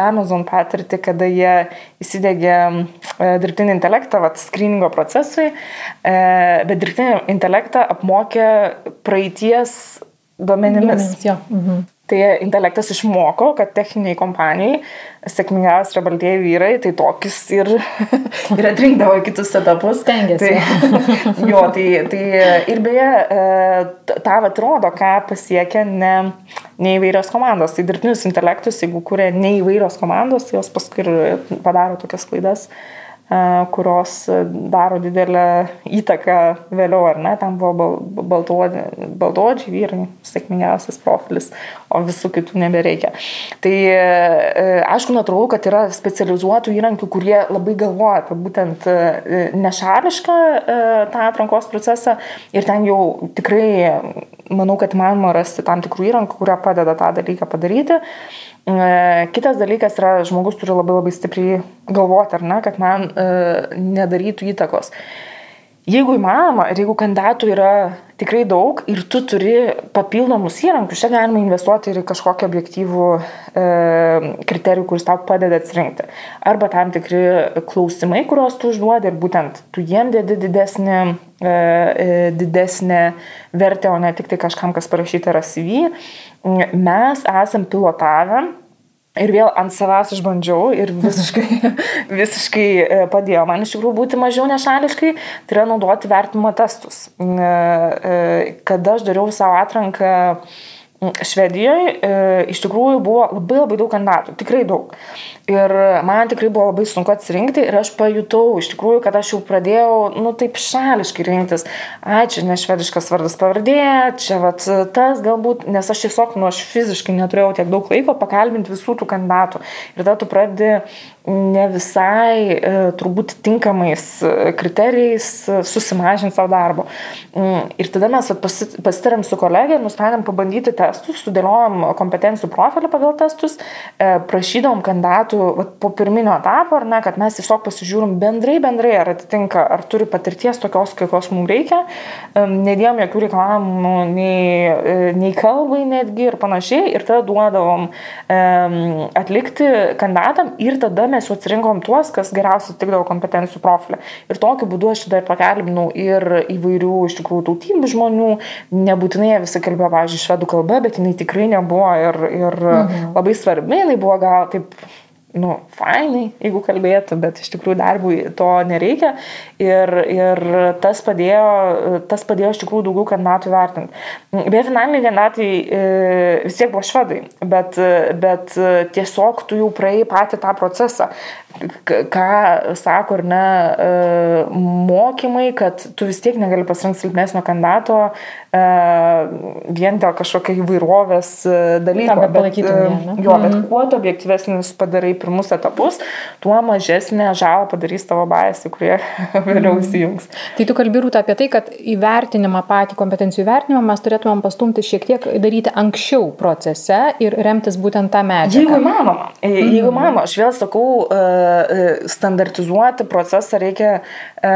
Amazon patirtį, kada jie įsidėgė e, dirbtinį intelektą, vat, screeningo procesui, e, bet dirbtinį intelektą apmokė praeities duomenimis. duomenimis mhm. Tai intelektas išmoko, kad techniniai kompanijai sėkmingiausi yra baltieji vyrai, tai tokius ir, ir atrinkdavo kitus etapus. Stengiasi. Tai, jo, tai, tai ir beje, e, tą atrodo, ką pasiekia ne, ne įvairios komandos. Tai dirbtinius intelektus, jeigu kuria ne įvairios komandos, tai jos paskui ir padaro tokias klaidas kurios daro didelę įtaką vėliau, ar ne, tam buvo baltodžiai vyrai, sėkmingiausias profilis, o visų kitų nebereikia. Tai aišku, natūralu, kad yra specializuotų įrankių, kurie labai galvoja apie būtent nešališką tą atrankos procesą ir ten jau tikrai manau, kad įmanoma rasti tam tikrų įrankių, kurie padeda tą dalyką padaryti. E, kitas dalykas yra, žmogus turi labai labai stipriai galvoti, ar ne, kad man e, nedarytų įtakos. Jeigu įmanoma ir jeigu kandidatų yra tikrai daug ir tu turi papildomus įrankius, čia galima investuoti ir į kažkokį objektyvų e, kriterijų, kuris tau padeda atsirinkti. Arba tam tikri klausimai, kuriuos tu užduodi ir būtent tu jiem dedi didesnį, e, e, didesnę vertę, o ne tik tai kažkam, kas parašyta yra CV. Mes esam pilotavę Ir vėl ant savęs išbandžiau ir visiškai, visiškai e, padėjo man iš tikrųjų būti mažiau nešališkai, tai yra naudoti vertinimo testus. Kada aš dariau savo atranką Švedijoje, iš tikrųjų buvo labai labai daug kandidatų, tikrai daug. Ir man tikrai buvo labai sunku atsirinkti ir aš pajutau iš tikrųjų, kad aš jau pradėjau, nu taip šališkai rinktis. Ai, čia ne švediškas vardas pavardė, čia vat tas galbūt, nes aš tiesiog, nu aš fiziškai neturėjau tiek daug laiko pakalbinti visų tų kandidatų. Ir tada tu pradedi ne visai e, turbūt tinkamais e, kriterijais e, susimažinti savo darbo. Mm, ir tada mes pasitarėm su kolegė, nusprendėm pabandyti testus, sudėliojom kompetencijų profilį pagal testus, prašydom kandidatų metų vat, po pirminio etapo, ar ne, kad mes tiesiog pasižiūrim bendrai, bendrai, ar atitinka, ar turi patirties tokios, kokios mums reikia, nedėjom jokių reikalavimų nei, e, nei kalbai netgi ir panašiai, ir tada duodavom atlikti kandidatam ir tada mes jau atsirinkom tuos, kas geriausiai tikdavo kompetencijų profilį. Ir tokiu būdu aš dar pakalbinau ir įvairių iš tikrųjų tautybių žmonių, nebūtinai jie visi kalbėjo, pavyzdžiui, švedų kalba, bet jinai tikrai nebuvo ir, ir mhm. labai svarbi, jinai buvo gal taip nu, fainai, jeigu kalbėtų, bet iš tikrųjų darbui to nereikia. Ir, ir tas, padėjo, tas padėjo iš tikrųjų daugiau kandidatų vertinti. Beje, finaliniai kandidatai e, vis tiek buvo švedai, bet, bet tiesiog tu jau praėjai patį tą procesą ką sako ar ne e, mokymai, kad tu vis tiek negali pasirinkti silpnesnio kandidato e, vien dėl kažkokio įvairovės dalyko. Bet, jo, bet mhm. kuo tu objektyvesnis padarai pirmus etapus, tuo mažesnė žalą padarys tavo baisai, kurie vėliau mhm. įsijungs. Tai tu kalbi rūta apie tai, kad įvertinimą patį kompetencijų įvertinimą mes turėtumėm pastumti šiek tiek daryti anksčiau procese ir remtis būtent tą medžiagą. Jeigu įmanoma, jeigu įmanoma, mhm. aš vėl sakau, uh, E, standartizuoti procesą reikia e,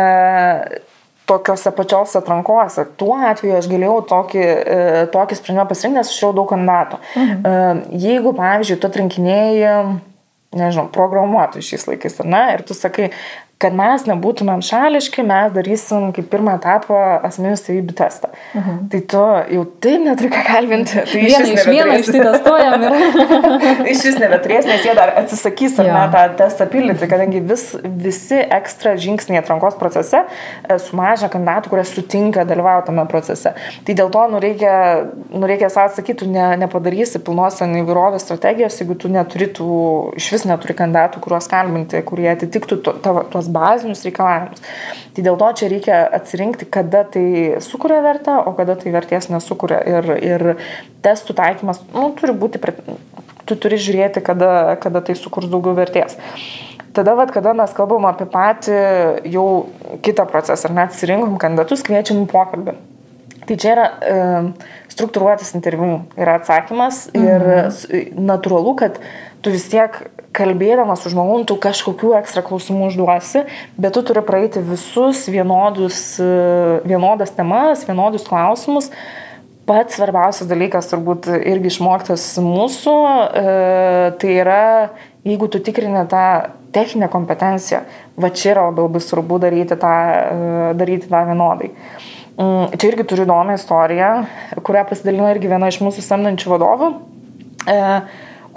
tokiuose pačiose atrankose. Tuo atveju aš galėjau tokį, e, tokį sprendimą pasirinkti, nes aš jau daug kandidatų. Mhm. Jeigu, pavyzdžiui, tu atrinkinėjai nežinau, programuotojų šiais laikais, ar ne, ir tu sakai, kad mes nebūtumėm šališki, mes darysim kaip pirmą etapą asmeninių savybių testą. Uh mhm. -huh. Tai tu jau taip neturi ką kalbinti. Tai iš vis vieną išsitestuojam ir... iš vis nebeturės, nes jie dar atsisakys ar ne tą testą pildyti, kadangi vis, visi ekstra žingsniai atrankos procese e, sumažia kandidatų, kurie sutinka dalyvauti tame procese. Tai dėl to nu reikia, nu reikia savo atsakyti, tu ne, nepadarysi pilnos įvairovės strategijos, jeigu tu neturi tų, iš vis neturi kandidatų, kuriuos kalbinti, kurie atitiktų tavo tuos bazinius reikalavimus. Tai dėl to čia reikia atsirinkti, kada tai sukuria vertę, o kada tai vertės nesukuria. Ir, ir testų taikymas nu, turi būti, tu turi žiūrėti, kada, kada tai sukurs daugiau vertės. Tada, vat, kada mes kalbam apie patį jau kitą procesą, ar net atsirinkom kandidatus, kviečiam į pokalbį. Tai čia yra e, struktūruotas interviu, yra atsakymas mhm. ir natūralu, kad tu vis tiek kalbėdamas su žmogum, tu kažkokių ekstra klausimų užduosi, bet tu turi praeiti visus vienodus, vienodas temas, vienodus klausimus. Pats svarbiausias dalykas turbūt irgi išmoktas mūsų, e, tai yra, jeigu tu tikrini tą techninę kompetenciją, va čia yra labai, labai svarbu daryti tą, e, daryti tą vienodai. Mm, čia irgi turiu įdomią istoriją, kurią pasidalino irgi viena iš mūsų samdančių vadovų. E,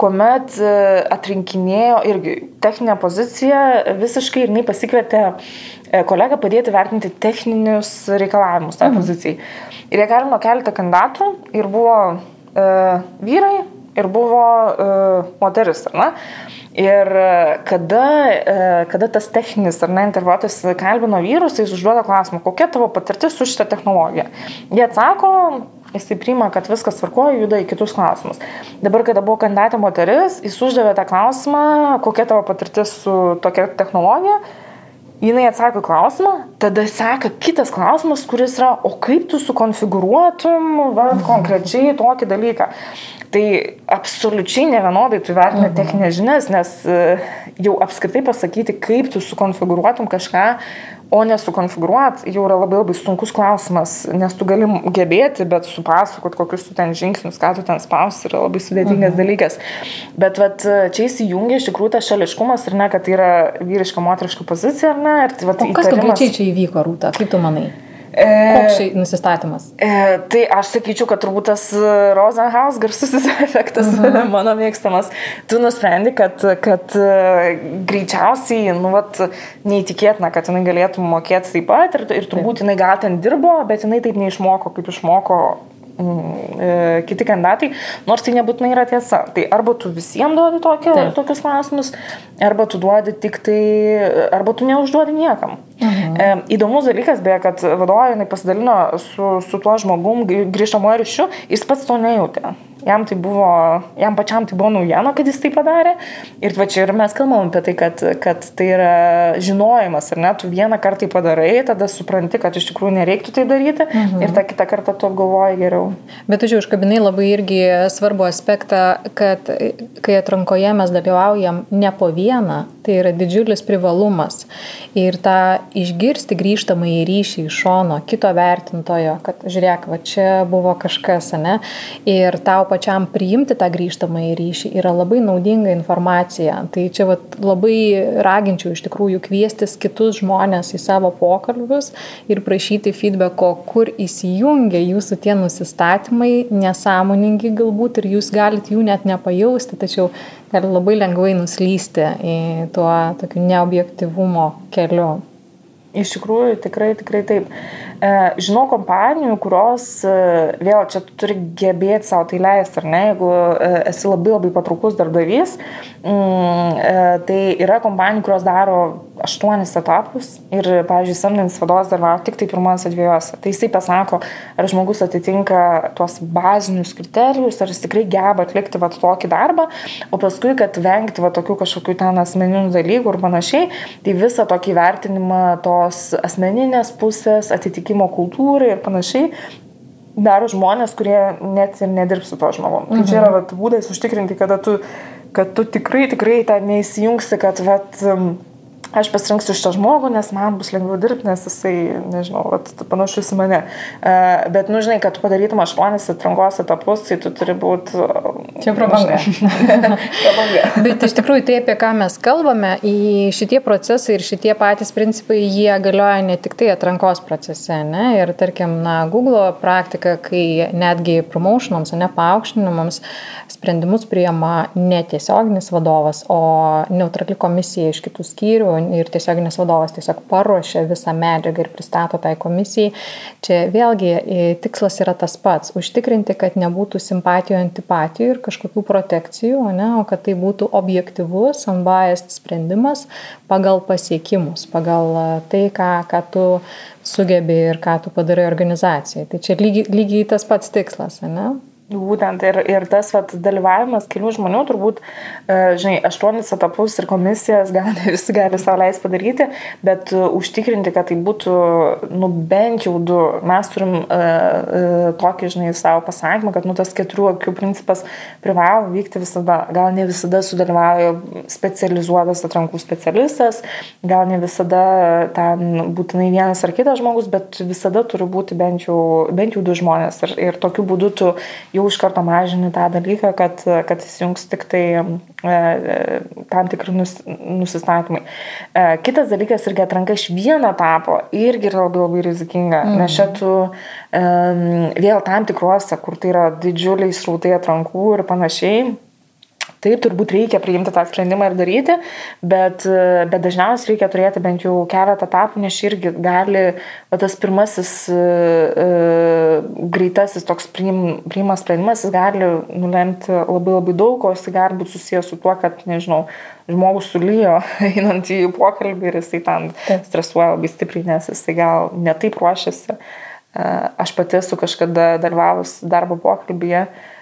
kuomet e, atrinkinėjo irgi techninę poziciją visiškai ir jinai pasikvietė e, kolegą padėti vertinti techninius reikalavimus tai mhm. pozicijai. Ir jie kalbino keletą kandidatų ir buvo e, vyrai ir buvo e, moteris, ar ne? Ir e, kada, kada tas techninis ar ne intervuotojas kalbino vyrus, tai jis užduoda klausimą, kokia tavo patirtis su šitą technologiją. Jie atsako, jisai priima, kad viskas tvarkoja, juda į kitus klausimus. Dabar, kada buvo kandidatė moteris, jis uždavė tą klausimą, kokia tavo patirtis su tokia technologija. Jinai atsako klausimą, tada seka kitas klausimas, kuris yra, o kaip tu sukonfigūruotum va, konkrečiai tokį dalyką. Tai absoliučiai nevienodai tu vertini mhm. techninės žinias, nes e, jau apskritai pasakyti, kaip tu sukonfigūruotum kažką, o nesukonfigūruot jau yra labai labai sunkus klausimas, nes tu gali gebėti, bet supasakot, kokius tu ten žingsnius, ką tu ten spausi, yra labai sudėtingas mhm. dalykas. Bet vat, čia įsijungia iš tikrųjų tas šališkumas ir ne, kad tai yra vyriška, moteriška pozicija, ar ne? Ir, vat, o kas įtarimas... konkrečiai čia įvyko, Rūta, kaip tu manai? Koks šiai nusistatymas? E, tai aš sakyčiau, kad turbūt tas Rosenhaus garsusis efektas uh -huh. mano mėgstamas. Tu nusprendi, kad, kad greičiausiai, nu, vat, neįtikėtina, kad jinai galėtų mokėti taip pat ir, ir turbūt jinai gal ten dirbo, bet jinai taip neišmoko, kaip išmoko Mm, e, kiti kandidatai, nors tai nebūtinai yra tiesa. Tai arba tu visiems duodi tokio, Taip. tokius klausimus, arba tu duodi tik tai, arba tu neužduodi niekam. Mhm. E, įdomus dalykas, beje, kad vadovai pasidalino su, su tuo žmogum grįžtamojo ryšiu, jis pats to nejutė jam tai buvo, jam pačiam tai buvo naujiena, kad jis tai padarė. Ir va čia ir mes kalbam apie tai, kad, kad tai yra žinojimas, ar ne, tu vieną kartą tai padarai, tada supranti, kad iš tikrųjų nereiktų tai daryti mhm. ir tą kitą kartą tu apgalvoji geriau. Bet žiūrėjau, užkabinai labai irgi svarbu aspektą, kad kai atrankoje mes dalyvaujam ne po vieną, tai yra didžiulis privalumas. Ir tą išgirsti grįžtamą į ryšį iš šono, kito vertintojo, kad žiūrėk, va čia buvo kažkas, ne, ir tau pačiam priimti tą grįžtamą į ryšį yra labai naudinga informacija. Tai čia vat, labai raginčiau iš tikrųjų kviestis kitus žmonės į savo pokalbius ir prašyti feedbacko, kur įsijungia jūsų tie nusistatymai, nesąmoningi galbūt ir jūs galite jų net nepajausti, tačiau gali labai lengvai nuslysti į tuo tokiu neobjektivumo keliu. Iš tikrųjų, tikrai, tikrai taip. E, žinau kompanijų, kurios, e, vėl čia turi gebėti savo tai leisti, ar ne, jeigu e, esi labai labai patraukus darbdavys, mm, tai yra kompanijų, kurios daro aštuonis etapus ir, pavyzdžiui, samdinis vadovas dalyvauja tik tai pirmose dviejose. Tai jisai pasako, ar žmogus atitinka tuos bazinius kriterijus, ar jis tikrai geba atlikti va tokį darbą, o paskui, kad vengti va tokių kažkokių ten asmeninių dalykų ir panašiai, tai visą tokį vertinimą tos asmeninės pusės, atitikimo kultūrai ir panašiai, daro žmonės, kurie net ir nedirbs su to žmogum. Mhm. Tai čia yra vat, būdas užtikrinti, kad tu, kad tu tikrai, tikrai ten neįsijungsi, kad vat, aš pasirinksiu šitą žmogų, nes man bus lengviau dirbti, nes jisai, nežinau, vat, panašus į mane. Uh, bet, nu, žinai, kad tu padarytum aštuonis atrankos etapus, tai tu turi būti... Čia prabanga. prabanga. bet iš tikrųjų tai, apie ką mes kalbame, šitie procesai ir šitie patys principai, jie galioja ne tik tai atrankos procese, ne? Ir tarkim, na, Google praktika, kai netgi promotionams, ne paaukštinimams sprendimus priema ne tiesioginis vadovas, o neutrali komisija iš kitų skyrių ir tiesioginis vadovas tiesiog paruošia visą medžiagą ir pristato tai komisijai. Čia vėlgi e, tikslas yra tas pats - užtikrinti, kad nebūtų simpatijų, antipatijų ir kažkokių protekcijų, ne, o kad tai būtų objektivus, unbiased sprendimas pagal pasiekimus, pagal e, tai, ką, ką tu sugebi ir ką tu padarai organizacijai. Tai čia lygiai, lygiai tas pats tikslas, ne? Būtent ir, ir tas vat, dalyvavimas kelių žmonių, turbūt, e, žinai, aštuonis etapus ir komisijas gal ne visi gali savo leis padaryti, bet uh, užtikrinti, kad tai būtų, nu, bent jau du. Mes turim uh, uh, tokį, žinai, savo pasakymą, kad, nu, tas keturių akių principas privalo vykti visada. Gal ne visada sudalyvauja specializuotas atrankų specialistas, gal ne visada ten būtinai vienas ar kitas žmogus, bet visada turi būti bent jau, bent jau du žmonės. Ir, ir tokiu būdu tu jau iš karto mažini tą dalyką, kad, kad įsijungs tik tai e, e, tam tikri nus, nusistatymai. E, kitas dalykas irgi atranka iš vieno etapo irgi yra labai labai rizikinga, mm. nes čia tu e, vėl tam tikrose, kur tai yra didžiuliai srautai atrankų ir panašiai Taip, turbūt reikia priimti tą sprendimą ir daryti, bet, bet dažniausiai reikia turėti bent jau keletą etapų, nes irgi gali, tas pirmasis uh, greitasis toks priim, priimas sprendimas, jis gali nulemti labai labai daug, o jis gali būti susijęs su tuo, kad, nežinau, žmogus sulyjo einant į pokalbį ir jisai ten stresuoja labai stipriai, nes jisai gal netaip ruošiasi. Uh, aš pati esu kažkada dalyvavus darbo pokalbėje. Uh,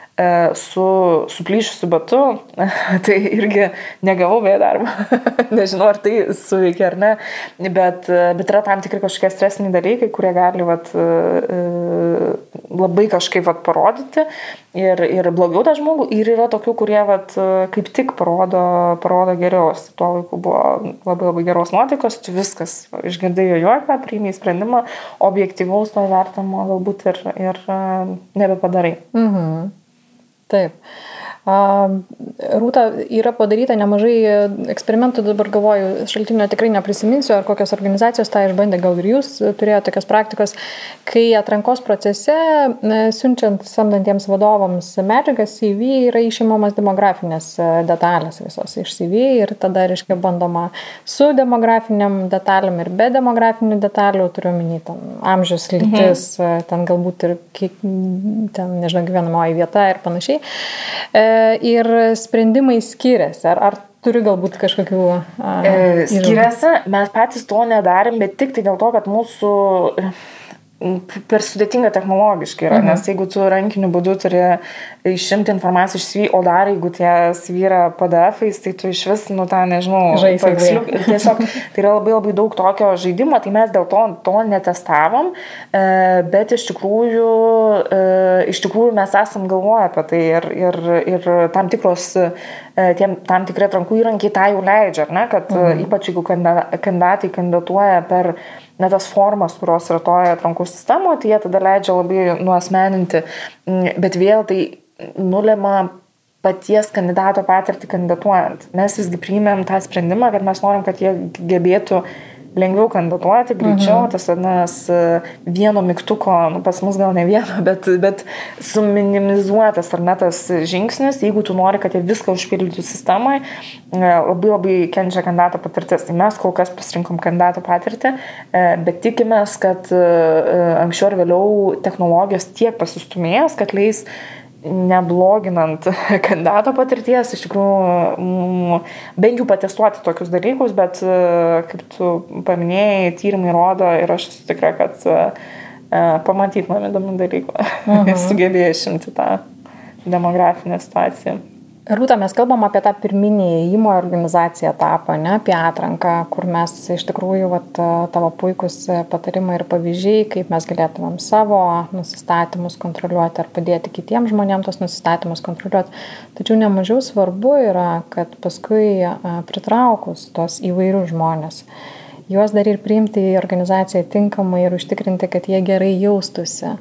su suplyšusiu batu, tai irgi negavau vėjo darbą. Nežinau, ar tai suveikia ar ne, bet, bet yra tam tikri kažkokie stresiniai dalykai, kurie gali vat, e, labai kažkaip vat, parodyti ir, ir blogiau tą žmogų. Ir yra tokių, kurie vat, kaip tik parodo, parodo geriau. Tuo laiku buvo labai labai geros nuotaikos, tu viskas išgirdai jo juoką, priimiai sprendimą, objektyvaus to vertinimo galbūt ir, ir e, nebepadarai. Mhm. Taip. Rūta yra padaryta nemažai eksperimentų, dabar galvoju, šaltinio tikrai neprisiminsiu, ar kokios organizacijos tą išbandė, gal ir jūs turėjote tokios praktikos, kai atrankos procese, siunčiant samdantiems vadovams medžiagas CV, yra išimamas demografinės detalės visos iš CV ir tada, reiškia, bandoma su demografiniam detalėm ir be demografinių detalių, turiu minį, ten amžius, lytis, mhm. ten galbūt ir kiek, ten, nežinau, gyvenamoji vieta ir panašiai. E, ir sprendimai skiriasi. Ar, ar turi galbūt kažkokių... A, e, skiriasi, mes patys to nedarėm, bet tik tai dėl to, kad mūsų per sudėtinga technologiškai yra, mhm. nes jeigu tu rankiniu būdu turi išimti informaciją iš svy, o dar jeigu tie svyra PDF-ais, tai tu iš vis, nu, tą, nežinau, žaisliuk, tiesiog tai yra labai labai daug tokio žaidimo, tai mes dėl to to netestavom, e, bet iš tikrųjų, e, iš tikrųjų mes esam galvoję apie tai ir, ir, ir tam tikros, e, tiem, tam tikrai atrankų įrankiai tą jau leidžia, ne, kad mhm. ypač jeigu kandidatai kandidatuoja per na, tas formas, kurios yra toje atrankų sistemoje, tai jie tada leidžia labai nuosmeninti, mm, bet vėl tai nulema paties kandidato patirtį kandidatuojant. Mes visgi priimėm tą sprendimą, kad mes norim, kad jie gebėtų lengviau kandidatuoti, greičiau, mhm. tas vadinamas e, vieno mygtuko, nu, pas mus gal ne vieno, bet, bet suminimizuotas ar ne tas žingsnis, jeigu tu nori, kad jie viską užpildytų sistemai, e, labai labai kenčia kandidato patirtis. Tai mes kol kas pasirinkom kandidato patirtį, e, bet tikimės, kad anksčiau ar vėliau technologijos tiek pasistumės, kad leis nebloginant kandidato patirties, iš tikrųjų, bent jau patestuoti tokius dalykus, bet kaip tu paminėjai, tyrimai rodo ir aš esu tikra, kad pamatytumėm įdomių dalykų, mhm. sugebėjo išimti tą demografinę situaciją. Rūta, mes kalbam apie tą pirminį įėjimo organizaciją etapą, ne apie atranką, kur mes iš tikrųjų, vat, tavo puikus patarimai ir pavyzdžiai, kaip mes galėtumėm savo nusistatymus kontroliuoti ar padėti kitiems žmonėms tos nusistatymus kontroliuoti. Tačiau nemažiau svarbu yra, kad paskui pritraukus tos įvairius žmonės, juos dar ir priimti į organizaciją tinkamai ir užtikrinti, kad jie gerai jaustųsi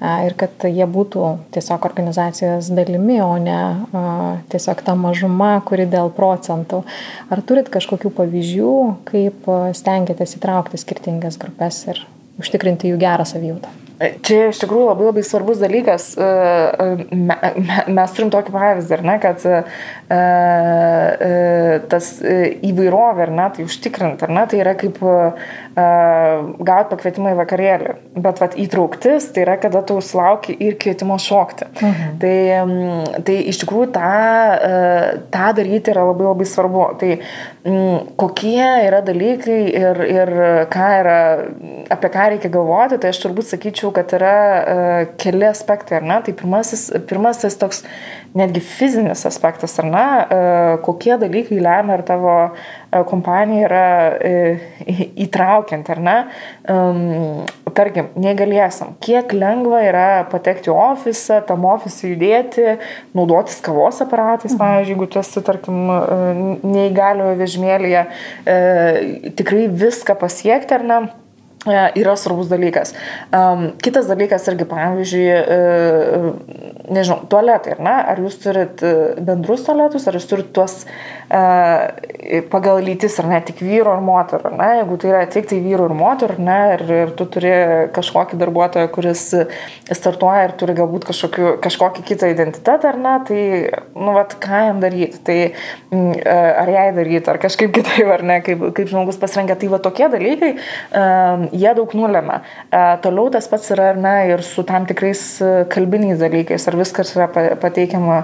ir kad jie būtų tiesiog organizacijos dalimi, o ne tiesiog ta mažuma, kuri dėl procentų. Ar turit kažkokių pavyzdžių, kaip stengiatės įtraukti skirtingas grupės ir užtikrinti jų gerą savijautą? Čia iš tikrųjų labai labai svarbus dalykas. Mes turim tokį pavyzdį, ne, kad tas įvairovė, ar ne, tai užtikrint, ar ne, tai yra kaip gauti pakvietimą į vakarėlį. Bet vat, įtrauktis tai yra, kada tu sulauki ir kvietimo šokti. Mhm. Tai, tai iš tikrųjų tą, tą daryti yra labai labai svarbu. Tai kokie yra dalykai ir, ir ką yra, apie ką reikia galvoti, tai aš turbūt sakyčiau, kad yra keli aspektai, ar ne? Tai pirmasis, pirmasis toks netgi fizinis aspektas, ar ne, kokie dalykai lemia, ar tavo kompanija yra įtraukiant, ar ne, tarkim, negalėsim, kiek lengva yra patekti į ofisą, tam ofisą judėti, naudotis kavos aparatais, mhm. pavyzdžiui, jeigu tu esi, tarkim, neįgaliojo vežimėlėje, tikrai viską pasiekti, ar ne E, yra svarbus dalykas. Um, kitas dalykas irgi, pavyzdžiui, uh, nežinau, tualetai, ar ne? Ar jūs turit bendrus tualetus, ar jūs turit tuos uh, pagal lytis, ar ne, tik vyru ar moterų, ar ne? Jeigu tai yra tik tai vyru ir moterų, ar ne, ir, ir tu turi kažkokį darbuotoją, kuris startuoja ir turi galbūt kažkokiu, kažkokį kitą identitetą, ar ne, tai, nu, vat, ką jam daryti, tai ar jai daryti, ar kažkaip kitaip, ar ne, kaip, kaip žmogus pasirenka, tai va tokie dalykai. Uh, jie daug nulėmė. E, toliau tas pats yra ne, ir su tam tikrais e, kalbiniais dalykais, ar viskas yra pateikiama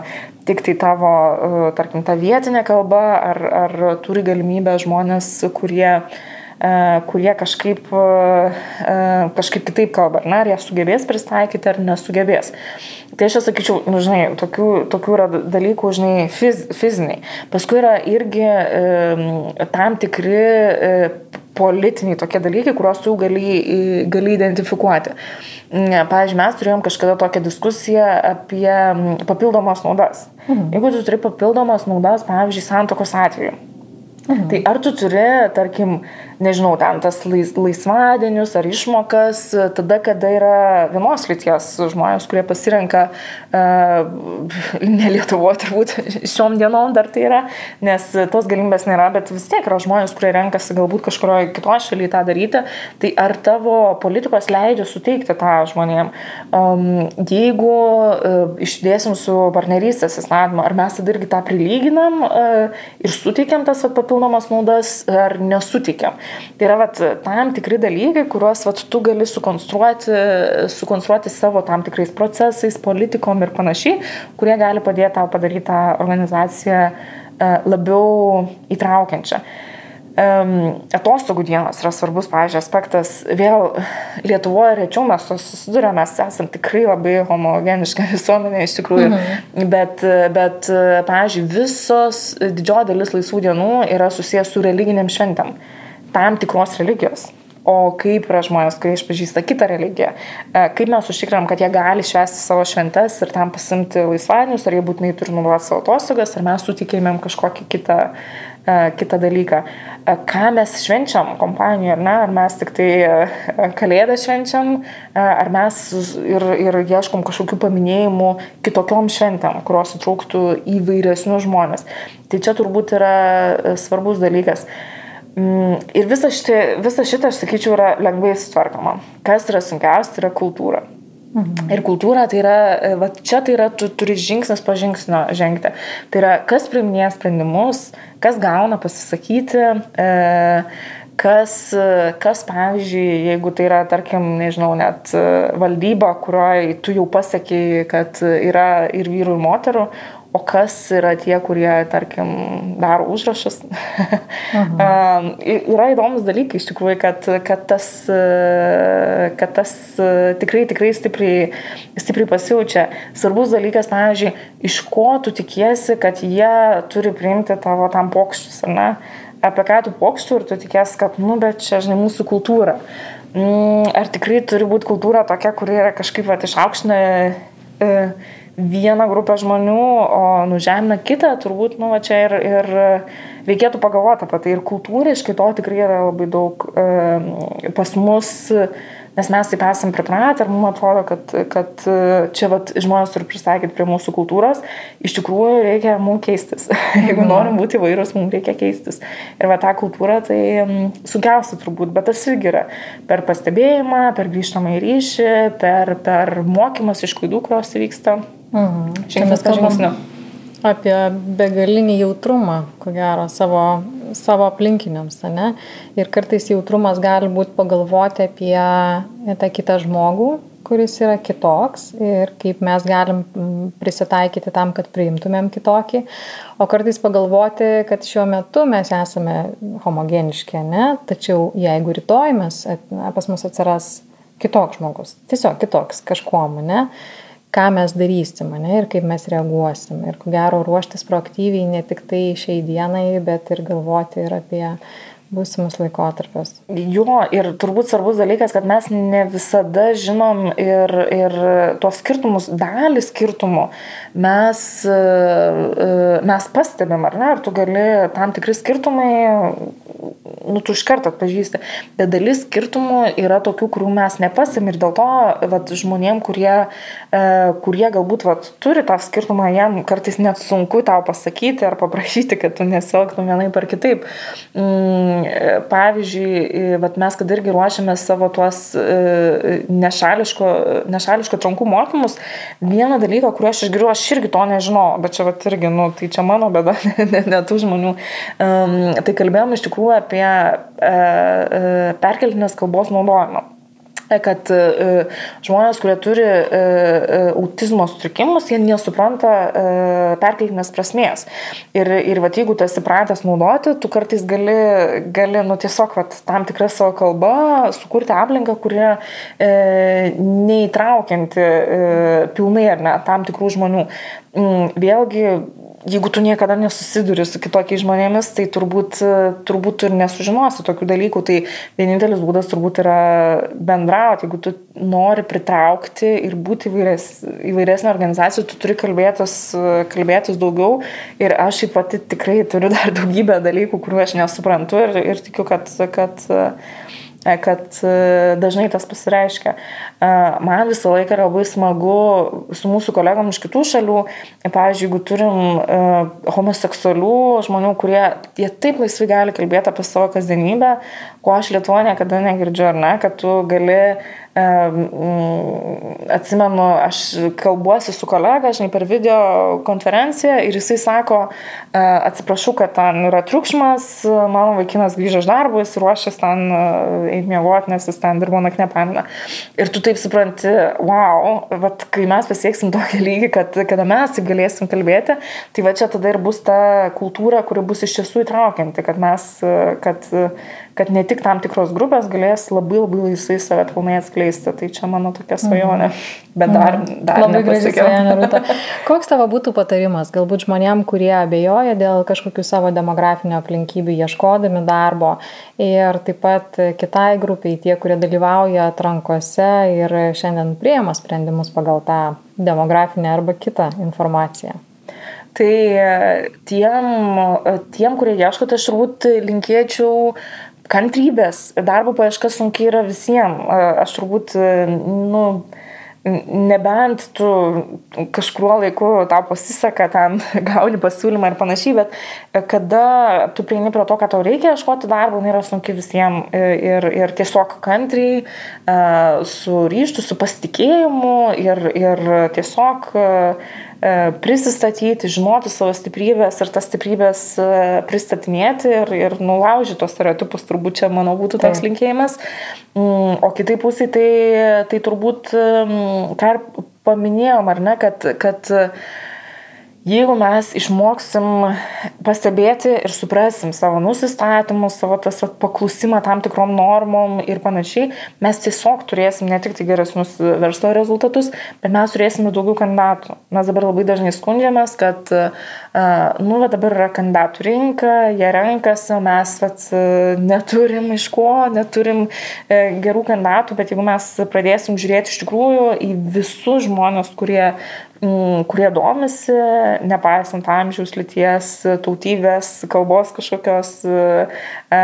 tik tai tavo, e, tarkim, ta vietinė kalba, ar, ar turi galimybę žmonės, kurie kurie kažkaip, kažkaip kitaip kalba, ne, ar jie sugebės pristaikyti ar nesugebės. Tai aš sakyčiau, nu, žinai, tokių, tokių yra dalykų, žinai, fiz, fiziniai. Paskui yra irgi e, tam tikri e, politiniai tokie dalykai, kuriuos tu gali, gali identifikuoti. Pavyzdžiui, mes turėjom kažkada tokią diskusiją apie papildomas naudas. Mhm. Jeigu tu turi papildomas naudas, pavyzdžiui, santokos atveju, Mhm. Tai ar tu turi, tarkim, nežinau, ten tas lais, laisvadienius ar išmokas, tada, kada yra vienos lyties žmonės, kurie pasirenka, uh, ne Lietuvoje turbūt šiom dienom dar tai yra, nes tos galimybės nėra, bet vis tiek yra žmonės, kurie renkasi galbūt kažkurioje kitoje šalyje tą daryti, tai ar tavo politikos leidžia suteikti tą žmonėm? Um, jeigu uh, išdėsim su partnerystės įstatymu, ar mes tada irgi tą prilyginam uh, ir suteikiam tas papildomas naudas, ar nesuteikiam? Tai yra vat, tam tikri dalykai, kuriuos vat, tu gali sukonstruoti, sukonstruoti savo tam tikrais procesais, politikom ir panašiai, kurie gali padėti tau padaryti tą organizaciją uh, labiau įtraukiančią. Um, atostogų dienos yra svarbus, pavyzdžiui, aspektas. Vėl Lietuvoje rečiau mes susidurėme, mes esame tikrai labai homogeniška visuomenė iš tikrųjų, mhm. bet, bet, pavyzdžiui, visos didžioji dalis laisvų dienų yra susijęs su religiniam šventėm, tam tikros religijos. O kaip yra žmonės, kurie išpažįsta kitą religiją, e, kaip mes užtikrinam, kad jie gali švęsti savo šventes ir tam pasimti laisvadienius, ar jie būtinai turi naudoti savo atostogas, ar mes sutikėjimėm kažkokį kitą E, kitą dalyką. E, ką mes švenčiam kompanijoje, ar ne? Ar mes tik tai kalėdą švenčiam, ar mes ir, ir ieškom kažkokių paminėjimų kitokiom šventėm, kurios įtrauktų įvairesnius žmonės. Tai čia turbūt yra svarbus dalykas. Mm, ir visa, šitą, visa šitą, aš sakyčiau, yra lengvai sutvarkoma. Kas yra sunkiausia, tai yra kultūra. Mhm. Ir kultūra tai yra, va čia tai yra, tu turi žingsnis po žingsnio žengti. Tai yra, kas priiminėja sprendimus, kas gauna pasisakyti, e, kas, kas, pavyzdžiui, jeigu tai yra, tarkim, nežinau, net valdyba, kurioje tu jau pasakėjai, kad yra ir vyrų, ir moterų, o kas yra tie, kurie, tarkim, daro užrašus. Yra įdomus dalykai iš tikrųjų, kad, kad, tas, kad tas tikrai, tikrai stipriai, stipriai pasijaučia. Svarbus dalykas, pavyzdžiui, iš ko tu tikiesi, kad jie turi priimti tavo tam pokščius, ar ne? Apie ką tu pokštų ir tu tikiesi, kad, nu, bet čia, žinai, mūsų kultūra. Mm, ar tikrai turi būti kultūra tokia, kuri yra kažkaip va, išaukština vieną grupę žmonių, o nužemina kitą, turbūt, nu, va čia ir, ir reikėtų pagalvoti apie tai. Ir kultūriškai to tikrai yra labai daug pas mus. Nes mes taip esam pripratę ir mums atrodo, kad, kad e, čia vat, žmonės turi pristaikyti prie mūsų kultūros, iš tikrųjų reikia mums keistis. Jeigu mhm. norim būti įvairūs, mums reikia keistis. Ir va tą kultūrą tai sunkiausia turbūt, bet tas irgi yra per pastebėjimą, per grįžtamą į ryšį, per, per mokymas iš klaidų, kurios įvyksta. Mhm. Žingsnis po žingsnio apie begalinį jautrumą, ko gero, savo, savo aplinkiniams, ne? Ir kartais jautrumas gali būti pagalvoti apie tą kitą žmogų, kuris yra kitoks ir kaip mes galim prisitaikyti tam, kad priimtumėm kitokį, o kartais pagalvoti, kad šiuo metu mes esame homogeniški, ne? Tačiau jeigu rytoj mes, pas mus atsiras kitoks žmogus, tiesiog kitoks kažkuom, ne? Ką mes darysim, ne, ir kaip mes reaguosim. Ir ko gero ruoštis proaktyviai ne tik tai šiai dienai, bet ir galvoti ir apie būsimus laikotarpius. Jo, ir turbūt svarbus dalykas, kad mes ne visada žinom ir, ir tuos skirtumus, dalį skirtumų mes, e, e, mes pastebim, ar ne, ar tu gali tam tikri skirtumai, nu, tu iš karto atpažįsti, bet dalis skirtumų yra tokių, kurių mes nepasim ir dėl to vat, žmonėm, kurie, e, kurie galbūt vat, turi tą skirtumą, jam kartais net sunku tau pasakyti ar paprašyti, kad tu nesielgtum vienai par kitaip. Mm, pavyzdžiui, vat mes, kad irgi ruošiame savo tuos nešališko, nešališko trankų mokymus, vieną dalyką, kurį aš išgiriu, aš irgi to nežinau, bet čia vat irgi, nu, tai čia mano bėda, ne, ne, ne tų žmonių. Um, tai kalbėjom iš tikrųjų apie uh, perkeltinės kalbos naudojimą kad e, žmonės, kurie turi e, e, autizmo sutrikimus, jie nesupranta perkeltinės prasmės. Ir, ir vat, jeigu tu esi pratęs naudoti, tu kartais gali, gali nu, tiesiog vat, tam tikrą savo kalbą sukurti aplinką, kurie e, neįtraukianti e, pilnai ar ne tam tikrų žmonių. Mm, vėlgi jeigu tu niekada nesusiduri su kitokiais žmonėmis, tai turbūt, turbūt tu ir nesužinosi tokių dalykų. Tai vienintelis būdas turbūt yra bendrauti. Jeigu tu nori pritraukti ir būti įvaires, įvairesnė organizacija, tu turi kalbėtis, kalbėtis daugiau. Ir aš pati tikrai turiu dar daugybę dalykų, kuriuo aš nesuprantu ir, ir tikiu, kad, kad E, kad e, dažnai tas pasireiškia. E, man visą laiką yra labai smagu su mūsų kolegom iš kitų šalių, pavyzdžiui, jeigu turim homoseksualių žmonių, kurie jie taip laisvai gali kalbėti apie savo kasdienybę, ko aš Lietuvoje niekada negirdžiu, ar ne, kad tu gali atsimenu, aš kalbuosi su kolega, žinai, per video konferenciją ir jisai sako, atsiprašau, kad ten yra triukšmas, mano vaikinas grįžo iš darbo, jis ruošiasi ten eiti miegoti, nes jis ten dirbo naktinę paminą. Ir tu taip supranti, wow, vat, kai mes pasieksim tokį lygį, kad kada mes taip galėsim kalbėti, tai va čia tada ir bus ta kultūra, kuri bus iš tiesų įtraukianti, kad mes, kad kad ne tik tam tikros grupės galės labai labai laisvai save pilnai atskleisti. Tai čia mano tokia svajonė. Mhm. Bet dar, mhm. dar labai gražiai. Koks tavo būtų patarimas, galbūt žmonėm, kurie abejoja dėl kažkokių savo demografinio aplinkybių, ieškodami darbo ir taip pat kitai grupiai, tie, kurie dalyvauja atrankose ir šiandien prieima sprendimus pagal tą demografinę arba kitą informaciją? Tai tiem, tiem kurie ieško, tai aš turbūt linkėčiau kantrybės, darbo paieška sunkiai yra visiems. Aš turbūt, nu, nebent tu kažkuo laiku tau pasiseka, ten gauni pasiūlymą ir panašiai, bet kada tu prieini prie to, kad tau reikia ieškoti darbo, tai yra sunkiai visiems ir, ir tiesiog kantriai, su ryštu, su pasitikėjimu ir, ir tiesiog E, prisistatyti, žinoti savo stiprybės ir tas stiprybės e, pristatinėti ir, ir nulaužyti tos stereotipus, turbūt čia mano būtų toks tai. linkėjimas. Mm, o kitai pusė tai, tai turbūt, ką ir paminėjom, ar ne, kad, kad Jeigu mes išmoksim pastebėti ir suprasim savo nusistatymus, savo tas paklusimą tam tikrom normom ir panašiai, mes tiesiog turėsim ne tik tai geresnius verslo rezultatus, bet mes turėsime daugiau kandidatų. Mes dabar labai dažnai skundžiamės, kad, nu, va dabar yra kandidatų rinka, jie renkasi, mes vat, neturim iš ko, neturim e, gerų kandidatų, bet jeigu mes pradėsim žiūrėti iš tikrųjų į visus žmonės, kurie kurie domisi, nepaisant amžiaus, lyties, tautybės, kalbos kažkokios, e,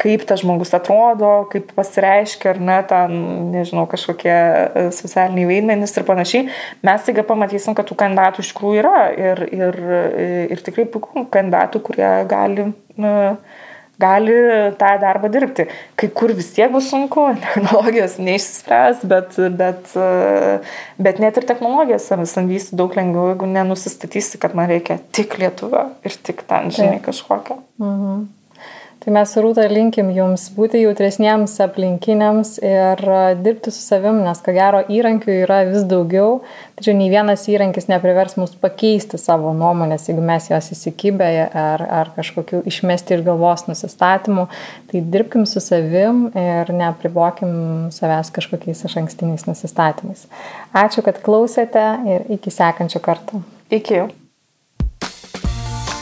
kaip tas žmogus atrodo, kaip pasireiškia, ar ne, ten, nežinau, kažkokie e, socialiniai vaidmenys ir panašiai, mes taiga pamatysim, kad tų kandidatų iš tikrųjų yra ir, ir, ir tikrai puikų kandidatų, kurie gali. Gali tą darbą dirbti. Kai kur vis tiek bus sunku, technologijos neišsispręs, bet, bet, bet net ir technologijas samdysi daug lengviau, jeigu nenusistatysi, kad man reikia tik lietuvio ir tik ten, žinai, kažkokio. Mhm. Tai mes rūta linkim jums būti jautresniems aplinkiniams ir dirbti su savim, nes ko gero įrankių yra vis daugiau, tačiau nei vienas įrankis neprivers mus pakeisti savo nuomonės, jeigu mes jos įsikibę ar, ar kažkokiu išmesti iš galvos nusistatymų. Tai dirbkim su savim ir neapribokim savęs kažkokiais iš ankstiniais nusistatymais. Ačiū, kad klausėte ir iki sekančio karto. Iki.